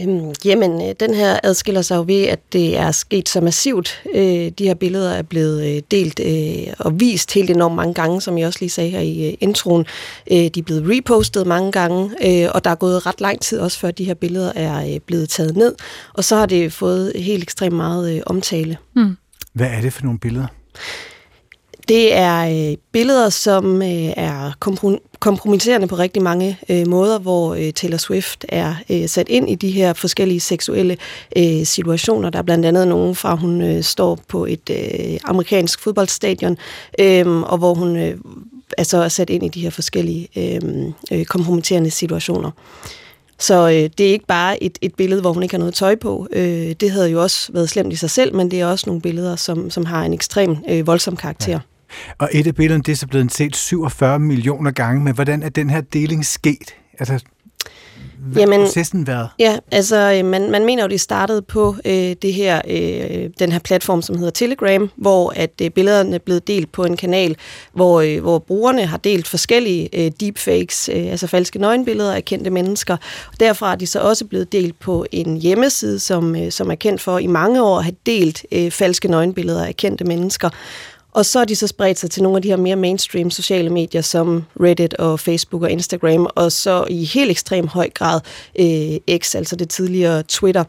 Øhm, jamen, øh, den her adskiller sig jo ved, at det er sket så massivt. Øh, de her billeder er blevet øh, delt øh, og vist helt enormt mange gange, som jeg også lige sagde her i øh, introen. Øh, de er blevet repostet mange gange, øh, og der er gået ret lang tid også, før de her billeder er øh, blevet taget ned. Og så har det fået helt ekstremt meget øh, omtale. Mm. Hvad er det for nogle billeder? Det er øh, billeder, som øh, er kompromitterende på rigtig mange øh, måder, hvor øh, Taylor Swift er øh, sat ind i de her forskellige seksuelle øh, situationer. Der er blandt andet nogen fra, hun øh, står på et øh, amerikansk fodboldstadion, øh, og hvor hun øh, altså er så sat ind i de her forskellige øh, øh, kompromitterende situationer. Så øh, det er ikke bare et, et billede, hvor hun ikke har noget tøj på. Øh, det havde jo også været slemt i sig selv, men det er også nogle billeder, som, som har en ekstrem øh, voldsom karakter. Ja. Og et af billederne, det er så blevet set 47 millioner gange, men hvordan er den her deling sket? Altså, hvad Jamen, processen været? Ja, altså øh, man, man mener jo, det startede på øh, det her, øh, den her platform, som hedder Telegram, hvor at øh, billederne er blevet delt på en kanal, hvor, øh, hvor brugerne har delt forskellige øh, deepfakes, øh, altså falske nøgenbilleder af kendte mennesker. Og derfra er de så også blevet delt på en hjemmeside, som, øh, som er kendt for i mange år at have delt øh, falske nøgenbilleder af kendte mennesker. Og så er de så spredt sig til nogle af de her mere mainstream sociale medier, som Reddit og Facebook og Instagram, og så i helt ekstrem høj grad øh, X, altså det tidligere Twitter,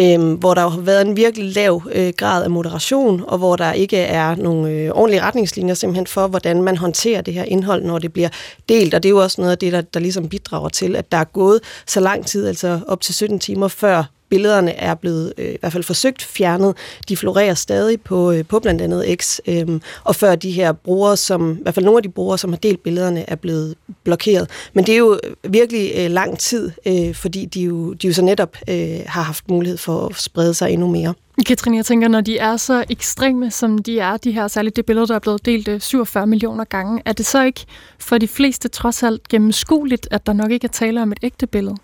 øh, hvor der har været en virkelig lav øh, grad af moderation, og hvor der ikke er nogle øh, ordentlige retningslinjer simpelthen for, hvordan man håndterer det her indhold, når det bliver delt. Og det er jo også noget af det, der, der ligesom bidrager til, at der er gået så lang tid, altså op til 17 timer før billederne er blevet øh, i hvert fald forsøgt fjernet. De florerer stadig på, øh, på blandt andet X, øh, og før de her brugere, som, i hvert fald nogle af de brugere, som har delt billederne, er blevet blokeret. Men det er jo øh, virkelig øh, lang tid, øh, fordi de jo, de jo så netop øh, har haft mulighed for at sprede sig endnu mere. Katrine, jeg tænker, når de er så ekstreme, som de er, de her særligt det billede, der er blevet delt øh, 47 millioner gange, er det så ikke for de fleste trods alt gennemskueligt, at der nok ikke er tale om et ægte billede?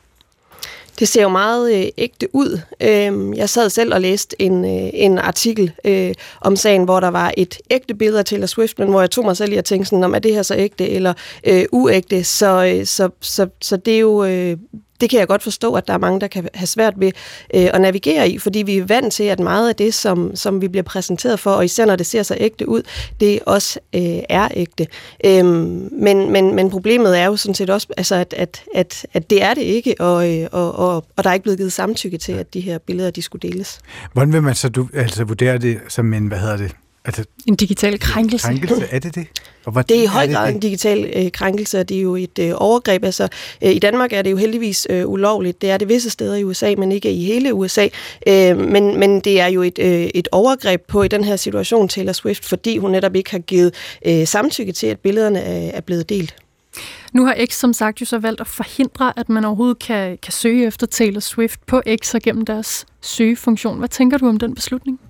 Det ser jo meget øh, ægte ud. Øh, jeg sad selv og læste en, øh, en artikel øh, om sagen, hvor der var et ægte billede af Taylor Swift, men hvor jeg tog mig selv i at tænke sådan, om er det her så ægte eller øh, uægte. Så, øh, så, så, så det er jo øh, det kan jeg godt forstå, at der er mange, der kan have svært ved øh, at navigere i, fordi vi er vant til, at meget af det, som, som vi bliver præsenteret for, og især når det ser så ægte ud, det også øh, er ægte. Øhm, men, men, men problemet er jo sådan set også, altså, at, at, at, at det er det ikke, og, øh, og, og, og der er ikke blevet givet samtykke til, at de her billeder de skulle deles. Hvordan vil man så du, altså, vurdere det som en, hvad hedder det, Altså, en digital krænkelse. krænkelse. Er det det? Og hvad, det er i høj grad en digital øh, krænkelse, og det er jo et øh, overgreb. Altså, øh, I Danmark er det jo heldigvis øh, ulovligt. Det er det visse steder i USA, men ikke i hele USA. Øh, men, men det er jo et, øh, et overgreb på i den her situation Taylor Swift, fordi hun netop ikke har givet øh, samtykke til, at billederne er, er blevet delt. Nu har X som sagt jo så valgt at forhindre, at man overhovedet kan, kan søge efter Taylor Swift på X og gennem deres søgefunktion. Hvad tænker du om den beslutning?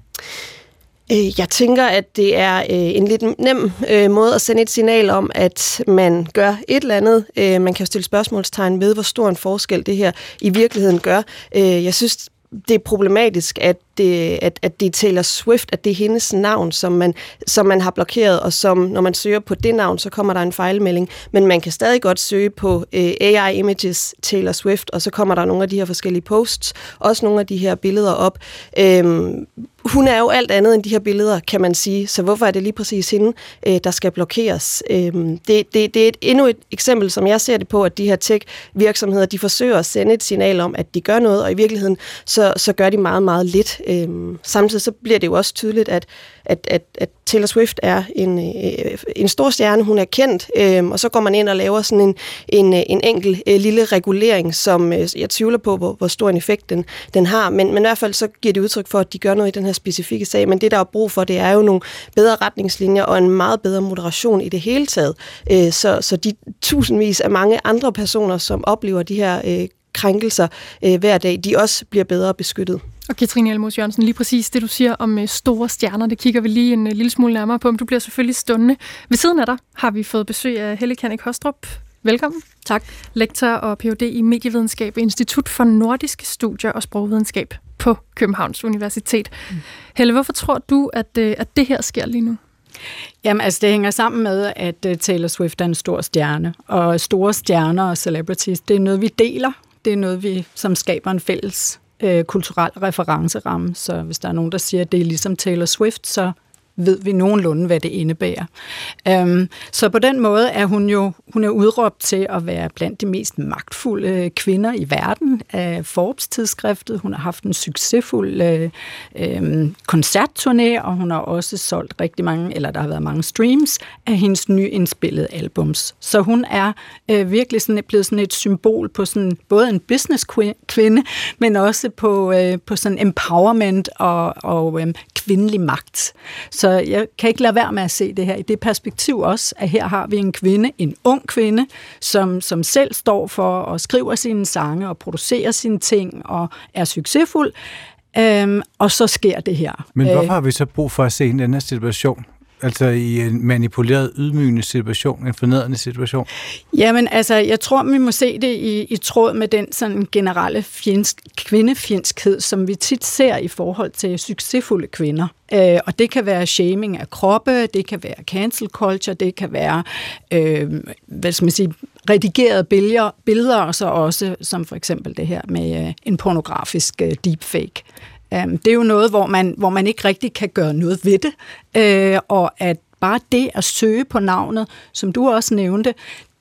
Øh, jeg tænker, at det er øh, en lidt nem øh, måde at sende et signal om, at man gør et eller andet. Øh, man kan jo stille spørgsmålstegn ved, hvor stor en forskel det her i virkeligheden gør. Jeg synes, det er problematisk, at det, at, at det er Taylor Swift, at det er hendes navn, som man, som man har blokeret, og som når man søger på det navn, så kommer der en fejlmelding. Men man kan stadig godt søge på øh, AI Images Taylor Swift, og så kommer der nogle af de her forskellige posts, også nogle af de her billeder op. Øhm, hun er jo alt andet end de her billeder, kan man sige. Så hvorfor er det lige præcis hende, øh, der skal blokeres? Øh, det, det, det er et, endnu et eksempel, som jeg ser det på, at de her tech-virksomheder, de forsøger at sende et signal om, at de gør noget, og i virkeligheden, så, så gør de meget, meget lidt. Øh, samtidig så bliver det jo også tydeligt, at at, at, at Taylor Swift er en, øh, en stor stjerne, hun er kendt, øh, og så går man ind og laver sådan en, en, øh, en enkel øh, lille regulering, som øh, jeg tvivler på, hvor, hvor stor en effekt den, den har, men, men i hvert fald så giver det udtryk for, at de gør noget i den her specifikke sag, men det der er brug for, det er jo nogle bedre retningslinjer og en meget bedre moderation i det hele taget, øh, så, så de tusindvis af mange andre personer, som oplever de her øh, krænkelser øh, hver dag, de også bliver bedre beskyttet. Og Katrine Elmos Jørgensen, lige præcis det, du siger om øh, store stjerner, det kigger vi lige en øh, lille smule nærmere på, men du bliver selvfølgelig stående. Ved siden af dig har vi fået besøg af Helle Kanik Hostrup. Velkommen. Tak. Lektor og Ph.D. i medievidenskab ved Institut for Nordiske Studier og Sprogvidenskab på Københavns Universitet. Mm. Helle, hvorfor tror du, at, øh, at det her sker lige nu? Jamen, altså det hænger sammen med, at Taylor Swift er en stor stjerne, og store stjerner og celebrities, det er noget, vi deler. Det er noget, vi som skaber en fælles øh, kulturel referenceramme. Så hvis der er nogen, der siger, at det er ligesom Taylor Swift, så ved vi nogenlunde, hvad det indebærer. Øhm, så på den måde er hun jo hun er udråbt til at være blandt de mest magtfulde øh, kvinder i verden af Forbes-tidsskriftet. Hun har haft en succesfuld øh, um, koncertturné, og hun har også solgt rigtig mange, eller der har været mange streams af hendes nyindspillede albums. Så hun er øh, virkelig sådan, blevet sådan et symbol på sådan, både en business-kvinde, men også på, øh, på sådan empowerment og, og øh, kvindelig magt. Så jeg kan ikke lade være med at se det her i det perspektiv også, at her har vi en kvinde, en ung kvinde, som, som selv står for og skriver sine sange og producerer sine ting og er succesfuld. Øhm, og så sker det her. Men hvorfor har vi så brug for at se en anden situation? Altså i en manipuleret, ydmygende situation, en fornedrende situation? Jamen altså, jeg tror, vi må se det i, i tråd med den sådan generelle fjendsk, kvindefjendskhed, som vi tit ser i forhold til succesfulde kvinder. Øh, og det kan være shaming af kroppe, det kan være cancel culture, det kan være, øh, hvad skal man sige, redigerede billeder, billeder, og så også, som for eksempel det her med øh, en pornografisk øh, deepfake. Øhm, det er jo noget, hvor man, hvor man ikke rigtig kan gøre noget ved det, øh, og at bare det at søge på navnet, som du også nævnte,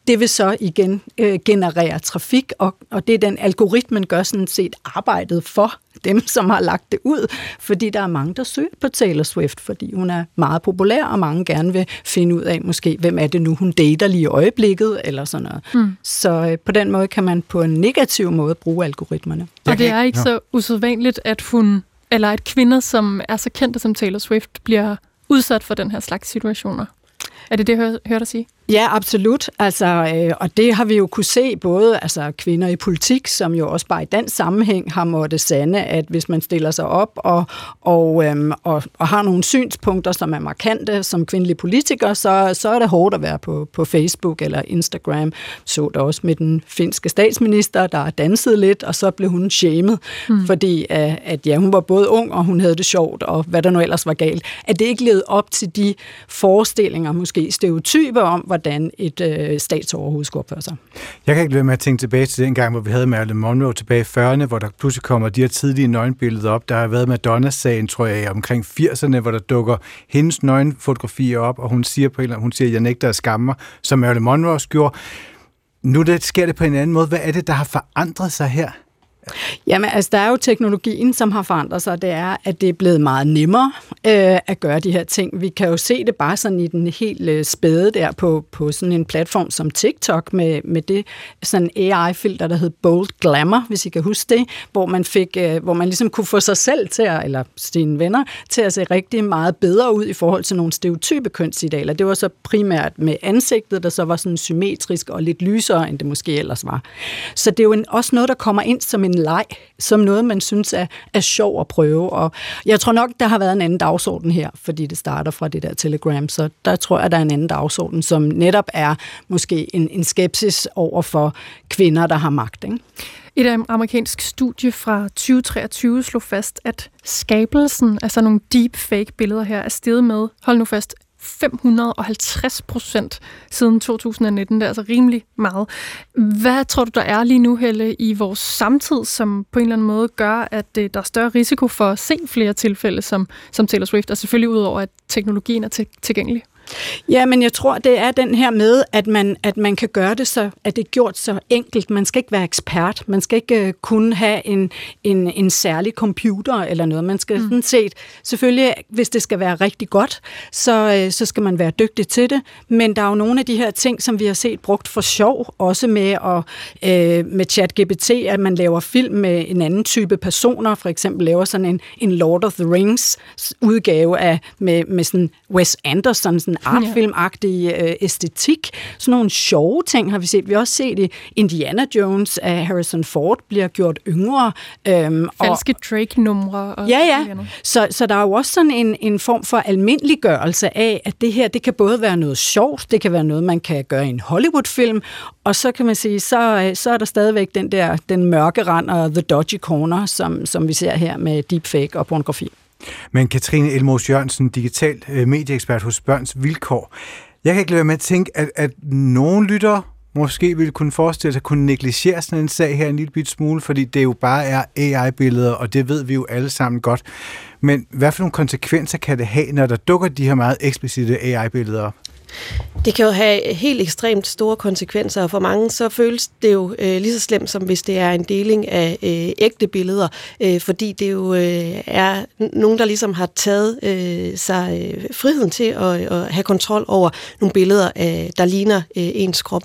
det vil så igen øh, generere trafik, og, og det er den algoritmen gør sådan set arbejdet for dem, som har lagt det ud, fordi der er mange, der søger på Taylor Swift, fordi hun er meget populær, og mange gerne vil finde ud af måske, hvem er det nu, hun dater lige i øjeblikket, eller sådan noget. Mm. Så øh, på den måde kan man på en negativ måde bruge algoritmerne. Og det er ikke så usædvanligt, at hun, eller at kvinder, som er så kendte som Taylor Swift, bliver udsat for den her slags situationer. Er det det, jeg hører dig sige? Ja, absolut. Altså, øh, og det har vi jo kunne se både altså, kvinder i politik, som jo også bare i den sammenhæng har måttet sande, at hvis man stiller sig op og, og, øhm, og, og har nogle synspunkter, som er markante som kvindelig politiker, så, så er det hårdt at være på, på Facebook eller Instagram. Så det også med den finske statsminister, der dansede lidt, og så blev hun shamed, mm. fordi at, at ja, hun var både ung, og hun havde det sjovt, og hvad der nu ellers var galt. At det ikke levede op til de forestillinger, måske stereotyper om, hvordan et øh, statsoverhoved skulle opføre sig. Jeg kan ikke lade med at tænke tilbage til den gang, hvor vi havde Marilyn Monroe tilbage i 40'erne, hvor der pludselig kommer de her tidlige nøgenbilleder op. Der har været Madonna-sagen, tror jeg, omkring 80'erne, hvor der dukker hendes nøgenfotografier op, og hun siger på en eller anden, hun siger, jeg nægter at skamme mig, som Marilyn Monroe gjorde. Nu det, sker det på en anden måde. Hvad er det, der har forandret sig her? Jamen, altså, der er jo teknologien, som har forandret sig. Det er, at det er blevet meget nemmere øh, at gøre de her ting. Vi kan jo se det bare sådan i den helt øh, spæde der på, på sådan en platform som TikTok med, med det sådan AI-filter, der hed Bold Glamour, hvis I kan huske det, hvor man fik, øh, hvor man ligesom kunne få sig selv til at, eller sine venner, til at se rigtig meget bedre ud i forhold til nogle stereotype kønsidealer. Det var så primært med ansigtet, der så var sådan symmetrisk og lidt lysere, end det måske ellers var. Så det er jo en, også noget, der kommer ind som en en leg, som noget, man synes er, er sjov at prøve. Og jeg tror nok, der har været en anden dagsorden her, fordi det starter fra det der Telegram, så der tror jeg, der er en anden dagsorden, som netop er måske en, en skepsis over for kvinder, der har magt. Ikke? Et amerikansk studie fra 2023 slog fast, at skabelsen af sådan nogle deepfake billeder her er steget med, hold nu fast, 550 procent siden 2019. Det er altså rimelig meget. Hvad tror du, der er lige nu, Helle, i vores samtid, som på en eller anden måde gør, at øh, der er større risiko for at se flere tilfælde som, som Taylor Swift, og selvfølgelig udover, at teknologien er tilgængelig? Ja, men jeg tror, det er den her med, at man, at man kan gøre det så, at det er gjort så enkelt. Man skal ikke være ekspert. Man skal ikke uh, kunne have en, en, en særlig computer eller noget. Man skal mm. sådan set, selvfølgelig, hvis det skal være rigtig godt, så, uh, så skal man være dygtig til det. Men der er jo nogle af de her ting, som vi har set brugt for sjov, også med, at, uh, med ChatGPT, at man laver film med en anden type personer, for eksempel laver sådan en, en Lord of the Rings udgave af, med, med sådan Wes Anderson, sådan artfilmagtig øh, æstetik. Sådan nogle sjove ting har vi set. Vi har også set i Indiana Jones, at Harrison Ford bliver gjort yngre. Øhm, Falske Drake-numre. Og ja, ja. Så, så der er jo også sådan en, en form for almindeliggørelse af, at det her, det kan både være noget sjovt, det kan være noget, man kan gøre i en Hollywood-film, og så kan man sige, så, øh, så er der stadigvæk den der, den mørke rand og the dodgy corner, som, som vi ser her med deepfake og pornografi. Men Katrine Elmos Jørgensen, digital øh, medieekspert hos Børns Vilkår. Jeg kan ikke lade være med at tænke, at, at nogen lytter måske ville kunne forestille sig at kunne negligere sådan en sag her en lille bit smule, fordi det jo bare er AI-billeder, og det ved vi jo alle sammen godt. Men hvad for nogle konsekvenser kan det have, når der dukker de her meget eksplicite AI-billeder op? Det kan jo have helt ekstremt store konsekvenser, og for mange så føles det jo øh, lige så slemt, som hvis det er en deling af øh, ægte billeder, øh, fordi det jo øh, er nogen, der ligesom har taget øh, sig øh, friheden til at, at have kontrol over nogle billeder, øh, der ligner øh, ens krop.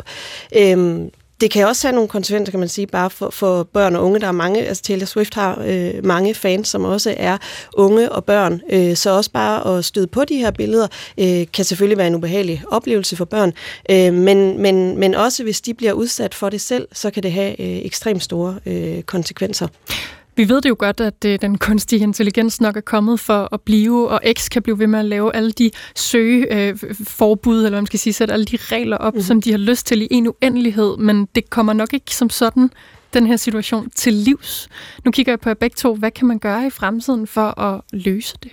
Øh, det kan også have nogle konsekvenser, kan man sige, bare for, for børn og unge. Der er mange, altså Taylor Swift har øh, mange fans, som også er unge og børn. Øh, så også bare at støde på de her billeder, øh, kan selvfølgelig være en ubehagelig oplevelse for børn. Øh, men, men, men også hvis de bliver udsat for det selv, så kan det have øh, ekstremt store øh, konsekvenser. Vi ved det jo godt, at øh, den kunstige intelligens nok er kommet for at blive, og X kan blive ved med at lave alle de søgeforbud, øh, eller hvad man skal sige, sætte alle de regler op, mm-hmm. som de har lyst til i en uendelighed, men det kommer nok ikke som sådan den her situation til livs. Nu kigger jeg på jer begge to. Hvad kan man gøre i fremtiden for at løse det?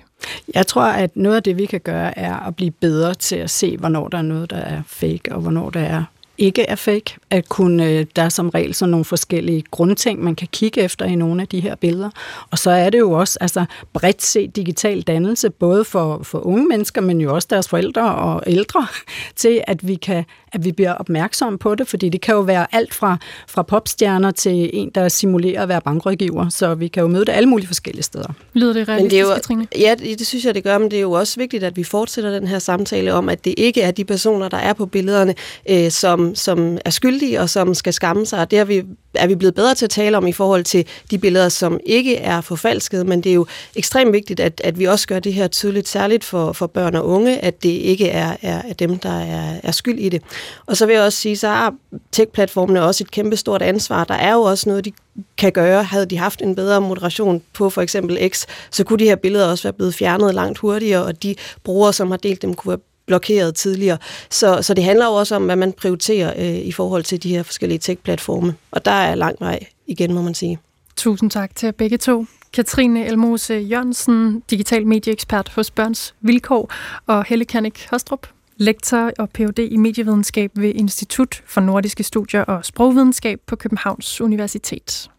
Jeg tror, at noget af det, vi kan gøre, er at blive bedre til at se, hvornår der er noget, der er fake, og hvornår der er ikke er fake, at kunne, øh, der er som regel sådan nogle forskellige grundting, man kan kigge efter i nogle af de her billeder. Og så er det jo også altså, bredt set digital dannelse, både for, for unge mennesker, men jo også deres forældre og ældre, til at vi, kan, at vi bliver opmærksomme på det, fordi det kan jo være alt fra, fra popstjerner til en, der simulerer at være bankrådgiver, så vi kan jo møde det alle mulige forskellige steder. Lyder det realistisk, det er jo, Katrine? Ja, det synes jeg, det gør, men det er jo også vigtigt, at vi fortsætter den her samtale om, at det ikke er de personer, der er på billederne, øh, som som, er skyldige og som skal skamme sig. Og det er vi, er vi blevet bedre til at tale om i forhold til de billeder, som ikke er forfalsket, men det er jo ekstremt vigtigt, at, at vi også gør det her tydeligt, særligt for, for børn og unge, at det ikke er, er, er dem, der er, er skyld i det. Og så vil jeg også sige, så har tech-platformene også et kæmpe stort ansvar. Der er jo også noget, de kan gøre. Havde de haft en bedre moderation på for eksempel X, så kunne de her billeder også være blevet fjernet langt hurtigere, og de brugere, som har delt dem, kunne være blokeret tidligere. Så, så det handler jo også om, hvad man prioriterer øh, i forhold til de her forskellige tech-platforme. Og der er lang vej igen, må man sige. Tusind tak til begge to. Katrine Elmose Jørgensen, digital medieekspert hos Børns Vilkår, og Helle Kanik Hostrup, lektor og Ph.D. i medievidenskab ved Institut for Nordiske Studier og Sprogvidenskab på Københavns Universitet.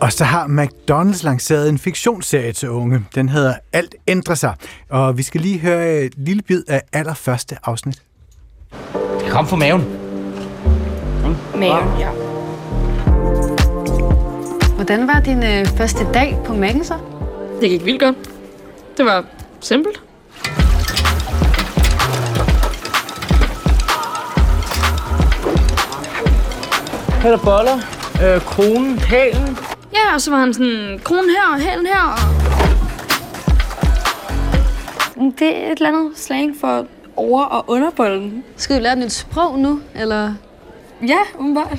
Og så har McDonald's lanceret en fiktionsserie til unge. Den hedder Alt ændrer sig. Og vi skal lige høre et lille bid af allerførste afsnit. Det kom for maven. Maven, ja. Hvordan var din øh, første dag på Mac'en så? Det gik vildt godt. Det var simpelt. Her er boller, øh, kronen, halen, Ja, og så var han sådan, kronen her og hælen her. Og... Det er et eller andet slang for over- og underbolden. Skal du lære et sprog nu, eller? Ja, umiddelbart.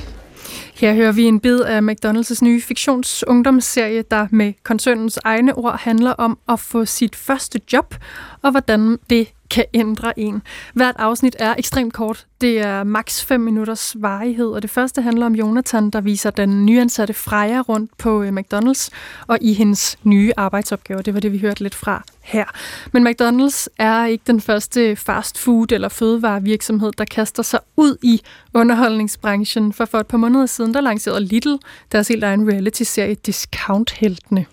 Her hører vi en bid af McDonald's nye fiktionsungdomsserie, der med koncernens egne ord handler om at få sit første job, og hvordan det kan ændre en. Hvert afsnit er ekstremt kort. Det er maks 5 minutters varighed, og det første handler om Jonathan, der viser den nyansatte Freja rundt på øh, McDonald's og i hendes nye arbejdsopgaver. Det var det, vi hørte lidt fra her. Men McDonald's er ikke den første fast food- eller fødevarevirksomhed, der kaster sig ud i underholdningsbranchen. For for et par måneder siden, der lancerede Lidl deres helt egen reality-serie Discount-heltene.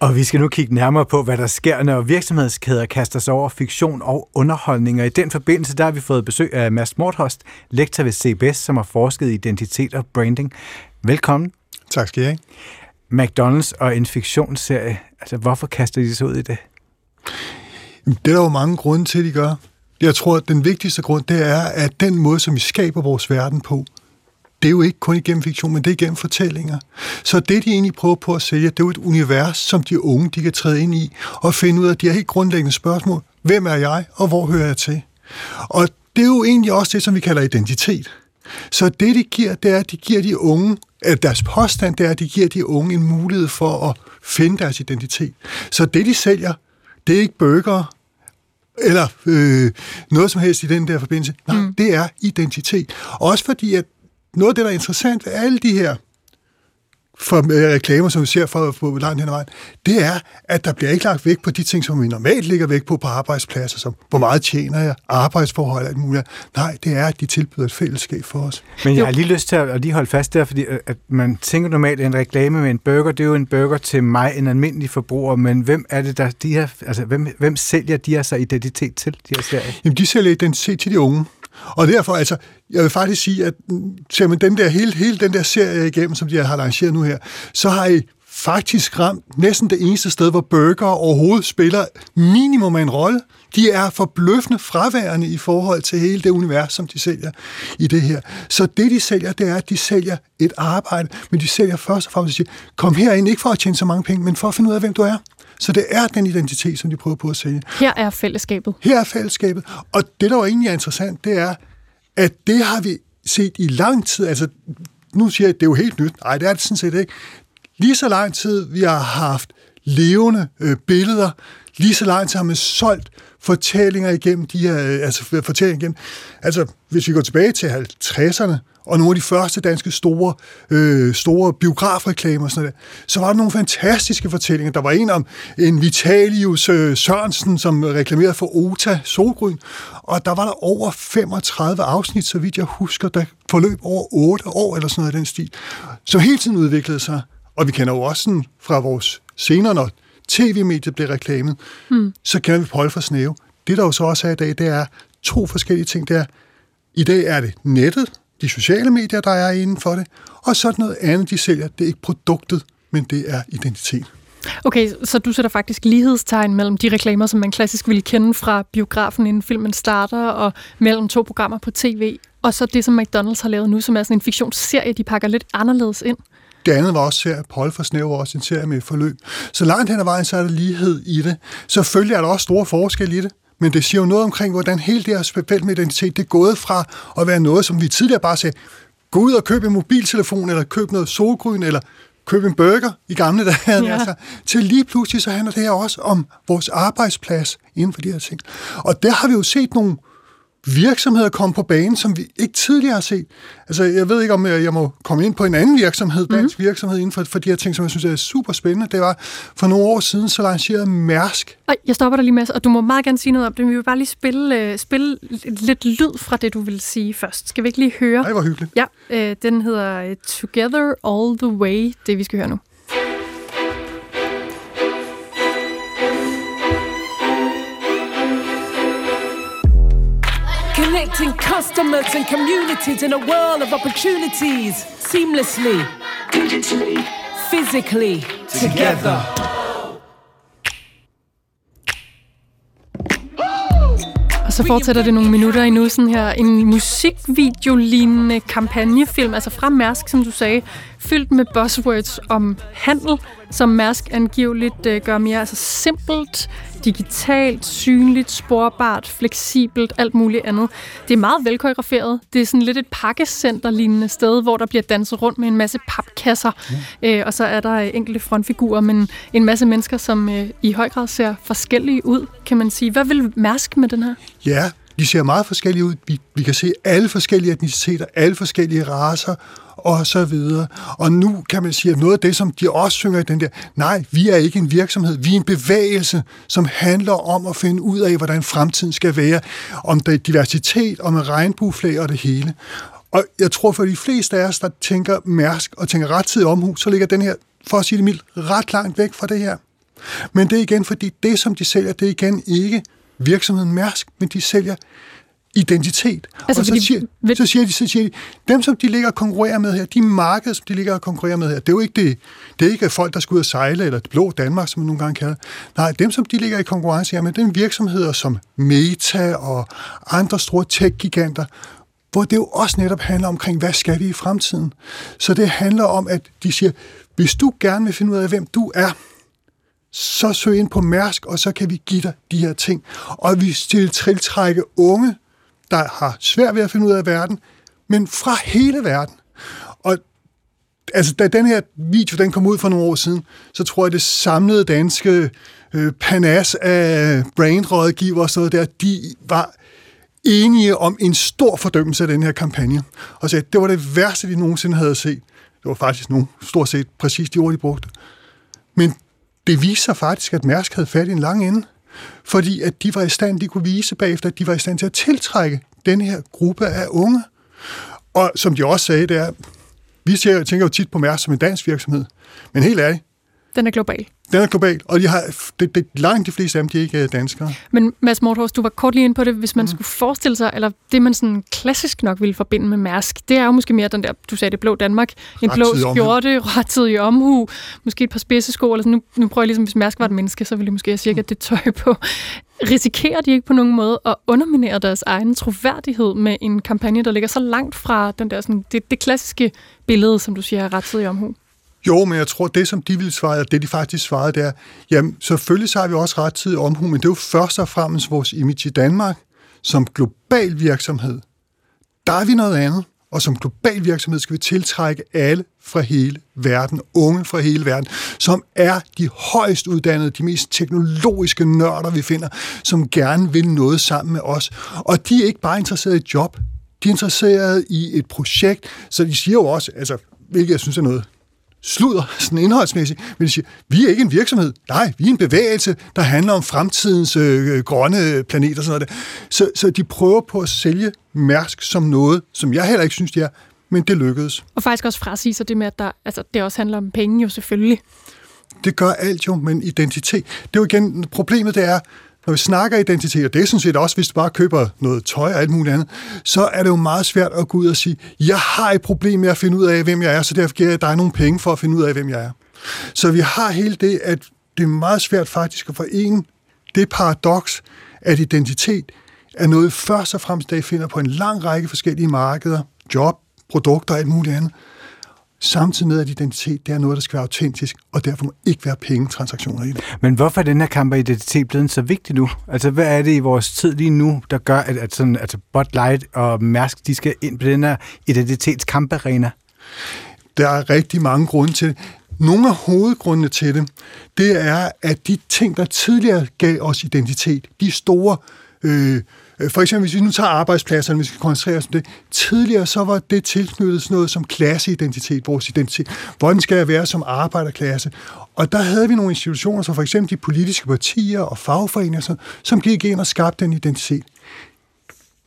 Og vi skal nu kigge nærmere på, hvad der sker, når virksomhedskæder kaster sig over fiktion og underholdning. Og i den forbindelse, der har vi fået besøg af Mads Morthost, lektor ved CBS, som har forsket i identitet og branding. Velkommen. Tak skal I have. McDonald's og en fiktionsserie. Altså, hvorfor kaster de sig ud i det? Det er der jo mange grunde til, at de gør. Jeg tror, at den vigtigste grund, det er, at den måde, som vi skaber vores verden på, det er jo ikke kun igennem fiktion, men det er igennem fortællinger. Så det, de egentlig prøver på at sælge, det er jo et univers, som de unge de kan træde ind i og finde ud af de her helt grundlæggende spørgsmål. Hvem er jeg, og hvor hører jeg til? Og det er jo egentlig også det, som vi kalder identitet. Så det, de giver, det er, at de giver de unge, at deres påstand, det er, at de giver de unge en mulighed for at finde deres identitet. Så det, de sælger, det er ikke burger eller øh, noget som helst i den der forbindelse. Nej, mm. det er identitet. Også fordi, at noget af det, der er interessant ved alle de her for øh, reklamer, som vi ser for, på langt hen ad vejen, det er, at der bliver ikke lagt vægt på de ting, som vi normalt ligger vægt på på arbejdspladser, som hvor meget tjener jeg, arbejdsforhold og alt muligt. Nej, det er, at de tilbyder et fællesskab for os. Men jeg har lige lyst til at lige holde fast der, fordi øh, at man tænker normalt, at en reklame med en burger, det er jo en burger til mig, en almindelig forbruger, men hvem er det, der de her, altså hvem, hvem sælger de her så identitet til, de her serier? Jamen, de sælger identitet til de unge. Og derfor, altså, jeg vil faktisk sige, at mm, ser man den der, hele, hele den der serie igennem, som de har lanceret nu her, så har I faktisk ramt næsten det eneste sted, hvor burger overhovedet spiller minimum af en rolle. De er forbløffende fraværende i forhold til hele det univers, som de sælger i det her. Så det, de sælger, det er, at de sælger et arbejde, men de sælger først og fremmest at sige, kom herind, ikke for at tjene så mange penge, men for at finde ud af, hvem du er. Så det er den identitet, som de prøver på at sælge. Her er fællesskabet. Her er fællesskabet. Og det, der jo egentlig er interessant, det er, at det har vi set i lang tid. Altså, nu siger jeg, at det er jo helt nyt. Nej, det er det sådan set ikke. Lige så lang tid, vi har haft levende øh, billeder, lige så langt har man solgt fortællinger igennem de her, øh, altså fortællinger igennem. Altså, hvis vi går tilbage til 50'erne, og nogle af de første danske store, øh, store biografreklamer og sådan noget, så var der nogle fantastiske fortællinger. Der var en om en Vitalius øh, Sørensen, som reklamerede for Ota Solgryn, og der var der over 35 afsnit, så vidt jeg husker, der forløb over 8 år eller sådan noget i den stil. Så hele tiden udviklede sig, og vi kender jo også sådan fra vores senere, når tv-mediet bliver reklamet, hmm. så kender vi Paul for Snæve. Det, der jo så også er i dag, det er to forskellige ting. Det er, i dag er det nettet, de sociale medier, der er inden for det, og så noget andet, de sælger. Det er ikke produktet, men det er identitet. Okay, så du sætter faktisk lighedstegn mellem de reklamer, som man klassisk ville kende fra biografen, inden filmen starter, og mellem to programmer på tv, og så det, som McDonald's har lavet nu, som er sådan en fiktionsserie, de pakker lidt anderledes ind. Det andet var også serie, Paul for Snæv var også en serie med forløb. Så langt hen ad vejen, så er der lighed i det. Selvfølgelig er der også store forskelle i det men det siger jo noget omkring, hvordan hele det her felt med identitet, det er gået fra at være noget, som vi tidligere bare sagde, gå ud og køb en mobiltelefon, eller køb noget solgryn, eller køb en burger i gamle dage, ja. altså, til lige pludselig så handler det her også om vores arbejdsplads inden for de her ting. Og der har vi jo set nogle virksomheder komme på banen, som vi ikke tidligere har set. Altså, jeg ved ikke, om jeg må komme ind på en anden virksomhed, mhm. dansk mm. virksomhed, inden for, for de her ting, som jeg synes er super spændende. Det var for nogle år siden, så lancerede Mærsk. Ej, jeg stopper dig lige med, og du må meget gerne sige noget om det, men vi vil bare lige spille, uh, spille lidt lyd fra det, du vil sige først. Skal vi ikke lige høre? Nej, hvor hyggeligt. Ja, uh, den hedder Together All the Way, det vi skal høre nu. Connecting customers and communities in a world of opportunities seamlessly, digitally, physically, together. Og så fortsætter det nogle minutter endnu, sådan her en musikvideo-lignende kampagnefilm, altså fra Mærsk, som du sagde, fyldt med buzzwords om handel, som Mærsk angiveligt øh, gør mere altså simpelt, digitalt, synligt, sporbart, fleksibelt, alt muligt andet. Det er meget velkoreograferet. Det er sådan lidt et pakkecenter-lignende sted, hvor der bliver danset rundt med en masse papkasser, ja. øh, og så er der øh, enkelte frontfigurer, men en masse mennesker, som øh, i høj grad ser forskellige ud, kan man sige. Hvad vil Mærsk med den her? Ja, de ser meget forskellige ud. Vi, vi kan se alle forskellige etniciteter, alle forskellige raser, og så videre. Og nu kan man sige, at noget af det, som de også synger i den der, nej, vi er ikke en virksomhed, vi er en bevægelse, som handler om at finde ud af, hvordan fremtiden skal være, om der er diversitet, om regnbueflag og det hele. Og jeg tror, for de fleste af os, der tænker mærsk og tænker rettidig omhu, så ligger den her, for at sige det mildt, ret langt væk fra det her. Men det er igen, fordi det, som de sælger, det er igen ikke virksomheden Mærsk, men de sælger identitet. Altså, og så, siger, ved... så, siger de, så siger de, dem som de ligger og konkurrerer med her, de markeder, som de ligger og konkurrerer med her, det er jo ikke det, det er ikke folk, der skal ud og sejle, eller det blå Danmark, som man nogle gange kalder Nej, dem som de ligger i konkurrence her med, det er virksomheder som Meta og andre store tech-giganter, hvor det jo også netop handler omkring, hvad skal vi i fremtiden? Så det handler om, at de siger, hvis du gerne vil finde ud af, hvem du er, så søg ind på Mærsk, og så kan vi give dig de her ting. Og vi vil tiltrække unge, der har svært ved at finde ud af verden, men fra hele verden. Og altså, da den her video den kom ud for nogle år siden, så tror jeg, det samlede danske øh, panas af brandrådgiver og sådan noget der, de var enige om en stor fordømmelse af den her kampagne. Og sagde, at det var det værste, de nogensinde havde set. Det var faktisk nogen, stort set præcis de ord, de brugte. Men det viser faktisk, at Mærsk havde fat i en lang ende, fordi at de var i stand, de kunne vise bagefter, at de var i stand til at tiltrække den her gruppe af unge. Og som de også sagde, det er, vi tænker jo tit på Mærsk som en dansk virksomhed, men helt ærligt, den er global. Den er global, og de har, det, det, langt de fleste af dem, de er ikke øh, danskere. Men Mads Morthors, du var kort lige ind på det, hvis man mm. skulle forestille sig, eller det man sådan klassisk nok ville forbinde med Mærsk, det er jo måske mere den der, du sagde det blå Danmark, en blå skjorte, rettidig omhu, måske et par spidsesko, eller sådan, nu, nu prøver jeg ligesom, hvis Mærsk var et menneske, så ville de måske have cirka mm. det tøj på. Risikerer de ikke på nogen måde at underminere deres egen troværdighed med en kampagne, der ligger så langt fra den der, sådan, det, det klassiske billede, som du siger, er rettidig omhu? Jo, men jeg tror, det som de ville svare, og det de faktisk svarede, det er, jamen selvfølgelig så har vi også ret tid omhu, men det er jo først og fremmest vores image i Danmark som global virksomhed. Der er vi noget andet, og som global virksomhed skal vi tiltrække alle fra hele verden, unge fra hele verden, som er de højst uddannede, de mest teknologiske nørder, vi finder, som gerne vil noget sammen med os. Og de er ikke bare interesserede i job, de er interesserede i et projekt, så de siger jo også, altså, hvilket jeg synes er noget sludder, sådan indholdsmæssigt, men de siger, vi er ikke en virksomhed. Nej, vi er en bevægelse, der handler om fremtidens øh, grønne planet og sådan noget. Så, så de prøver på at sælge Mærsk som noget, som jeg heller ikke synes, de er, men det lykkedes. Og faktisk også frasige sig det med, at der, altså, det også handler om penge jo selvfølgelig. Det gør alt jo, men identitet. Det er jo igen, problemet det er, når vi snakker identitet, og det er sådan set også, hvis du bare køber noget tøj og alt muligt andet, så er det jo meget svært at gå ud og sige, jeg har et problem med at finde ud af, hvem jeg er, så derfor giver jeg dig nogle penge for at finde ud af, hvem jeg er. Så vi har hele det, at det er meget svært faktisk at forene det paradoks, at identitet er noget først og fremmest, der finder på en lang række forskellige markeder, job, produkter og alt muligt andet, samtidig med, at identitet det er noget, der skal være autentisk, og derfor må ikke være pengetransaktioner i det. Men hvorfor er den her kamp af identitet blevet så vigtig nu? Altså, hvad er det i vores tid lige nu, der gør, at, at sådan, altså Bud Light og Mærsk, de skal ind på den her identitetskamparena? Der er rigtig mange grunde til det. Nogle af hovedgrundene til det, det er, at de ting, der tidligere gav os identitet, de store Øh, Øh, for eksempel, hvis vi nu tager arbejdspladserne, hvis vi koncentrerer os om det. Tidligere så var det tilknyttet sådan noget som klasseidentitet, vores identitet. Hvordan skal jeg være som arbejderklasse? Og der havde vi nogle institutioner, som for eksempel de politiske partier og fagforeninger, som gik ind og skabte den identitet.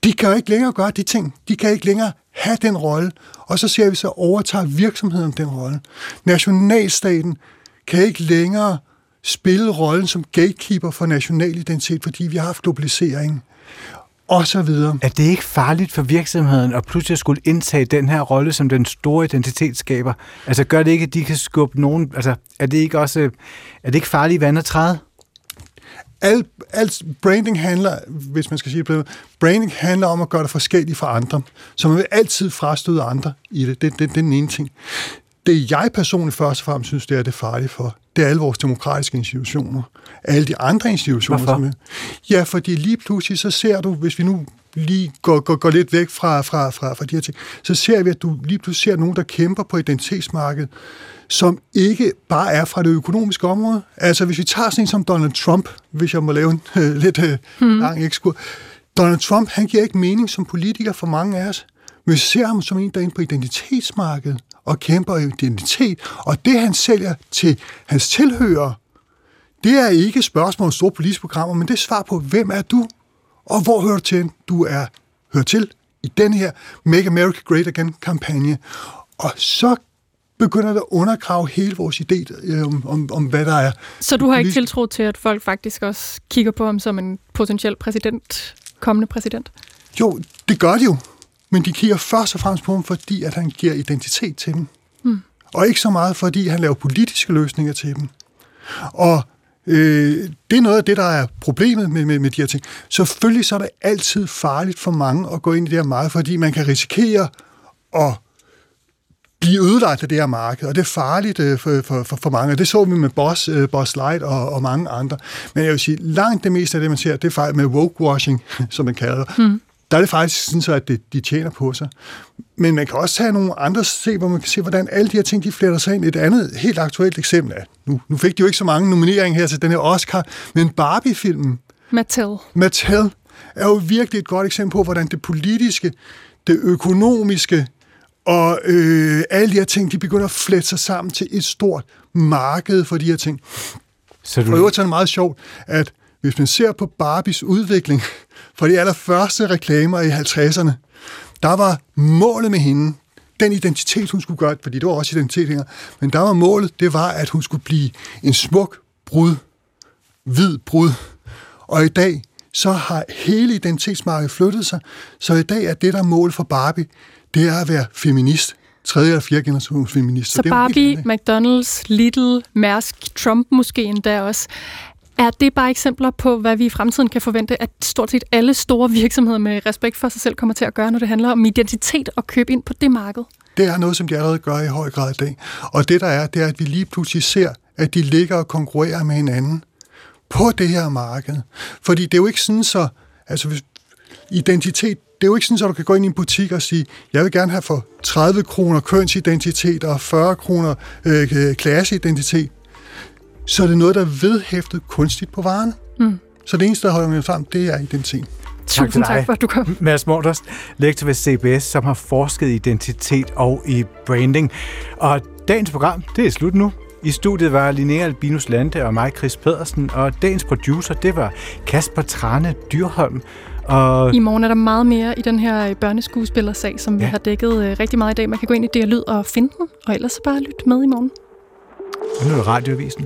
De kan jo ikke længere gøre de ting. De kan ikke længere have den rolle. Og så ser vi så overtager virksomheden den rolle. Nationalstaten kan ikke længere spille rollen som gatekeeper for national identitet, fordi vi har haft globalisering og så videre. Er det ikke farligt for virksomheden at pludselig skulle indtage den her rolle som den store identitetsskaber? Altså gør det ikke, at de kan skubbe nogen... Altså er det ikke også... Er det ikke farligt vand at træde? Alt, alt branding handler, hvis man skal sige det branding handler om at gøre det forskelligt fra andre. Så man vil altid frastøde andre i det. Det, det, det er den ene ting. Det jeg personligt først og fremmest synes, det er det farlige for, det er alle vores demokratiske institutioner. Alle de andre institutioner. Hvorfor? Som er, ja, fordi lige pludselig så ser du, hvis vi nu lige går, går, går lidt væk fra, fra, fra, fra de her ting, så ser vi, at du lige pludselig ser nogen, der kæmper på identitetsmarkedet, som ikke bare er fra det økonomiske område. Altså, hvis vi tager sådan en som Donald Trump, hvis jeg må lave en øh, lidt øh, hmm. lang ekskur. Donald Trump, han giver ikke mening som politiker for mange af os. Men vi ser ham som en, der er inde på identitetsmarkedet og kæmper identitet. Og det, han sælger til hans tilhørere, det er ikke spørgsmål om store politiske programmer, men det er svar på, hvem er du, og hvor hører du til? Du er hører til i den her Make America Great Again-kampagne. Og så begynder det at undergrave hele vores idé øh, om, om, om, hvad der er. Så du har ikke tiltro til, at folk faktisk også kigger på ham som en potentiel præsident, kommende præsident? Jo, det gør de jo. Men de kigger først og fremmest på ham, fordi at han giver identitet til dem. Hmm. Og ikke så meget, fordi han laver politiske løsninger til dem. Og øh, det er noget af det, der er problemet med, med, med de her ting. Selvfølgelig så er det altid farligt for mange at gå ind i det her marked, fordi man kan risikere at blive ødelagt af det her marked, og det er farligt øh, for, for, for, for mange. Det så vi med Boss, øh, Boss Light og, og mange andre. Men jeg vil sige, langt det meste af det, man ser, det er faktisk med woke-washing, som man kalder det. Hmm. Der er det faktisk sådan, så, at det, de tjener på sig. Men man kan også tage nogle andre se, hvor man kan se, hvordan alle de her ting, de fletter sig ind. Et andet helt aktuelt eksempel er, nu, nu fik de jo ikke så mange nomineringer her til den her Oscar, men Barbie-filmen, Mattel. Mattel, er jo virkelig et godt eksempel på, hvordan det politiske, det økonomiske og øh, alle de her ting, de begynder at flette sig sammen til et stort marked for de her ting. Så du... Og øvrigt er det meget sjovt, at hvis man ser på Barbies udvikling fra de allerførste reklamer i 50'erne, der var målet med hende, den identitet, hun skulle gøre, fordi det var også identitet her, men der var målet, det var, at hun skulle blive en smuk brud, hvid brud. Og i dag, så har hele identitetsmarkedet flyttet sig, så i dag er det, der er mål for Barbie, det er at være feminist. Tredje eller fjerde generations feminist. Så det er Barbie, McDonald's, Lidl, Mærsk, Trump måske endda også. Er det bare eksempler på, hvad vi i fremtiden kan forvente, at stort set alle store virksomheder med respekt for sig selv kommer til at gøre, når det handler om identitet og købe ind på det marked? Det er noget, som de allerede gør i høj grad i dag. Og det der er, det er, at vi lige pludselig ser, at de ligger og konkurrerer med hinanden på det her marked. Fordi det er jo ikke sådan så, altså hvis identitet, det er jo ikke sådan, at du kan gå ind i en butik og sige, jeg vil gerne have for 30 kroner kønsidentitet og 40 kroner øh, klasseidentitet. Så er det noget, der er vedhæftet kunstigt på varen. Mm. Så det eneste, der holder mig sammen, det er identitet. Tusind tak, for at du kom. Mads Morters, lektor ved CBS, som har forsket i identitet og i branding. Og dagens program, det er slut nu. I studiet var Linnea Albinus Lande og mig, Chris Pedersen, og dagens producer, det var Kasper Trane Dyrholm. Og I morgen er der meget mere i den her øh, børneskuespillersag, som vi Ja. har dækket øh, rigtig meget i dag. Man kan gå ind i det lyd og finde den, og ellers så bare lytte med i morgen. nu er det radioavisen.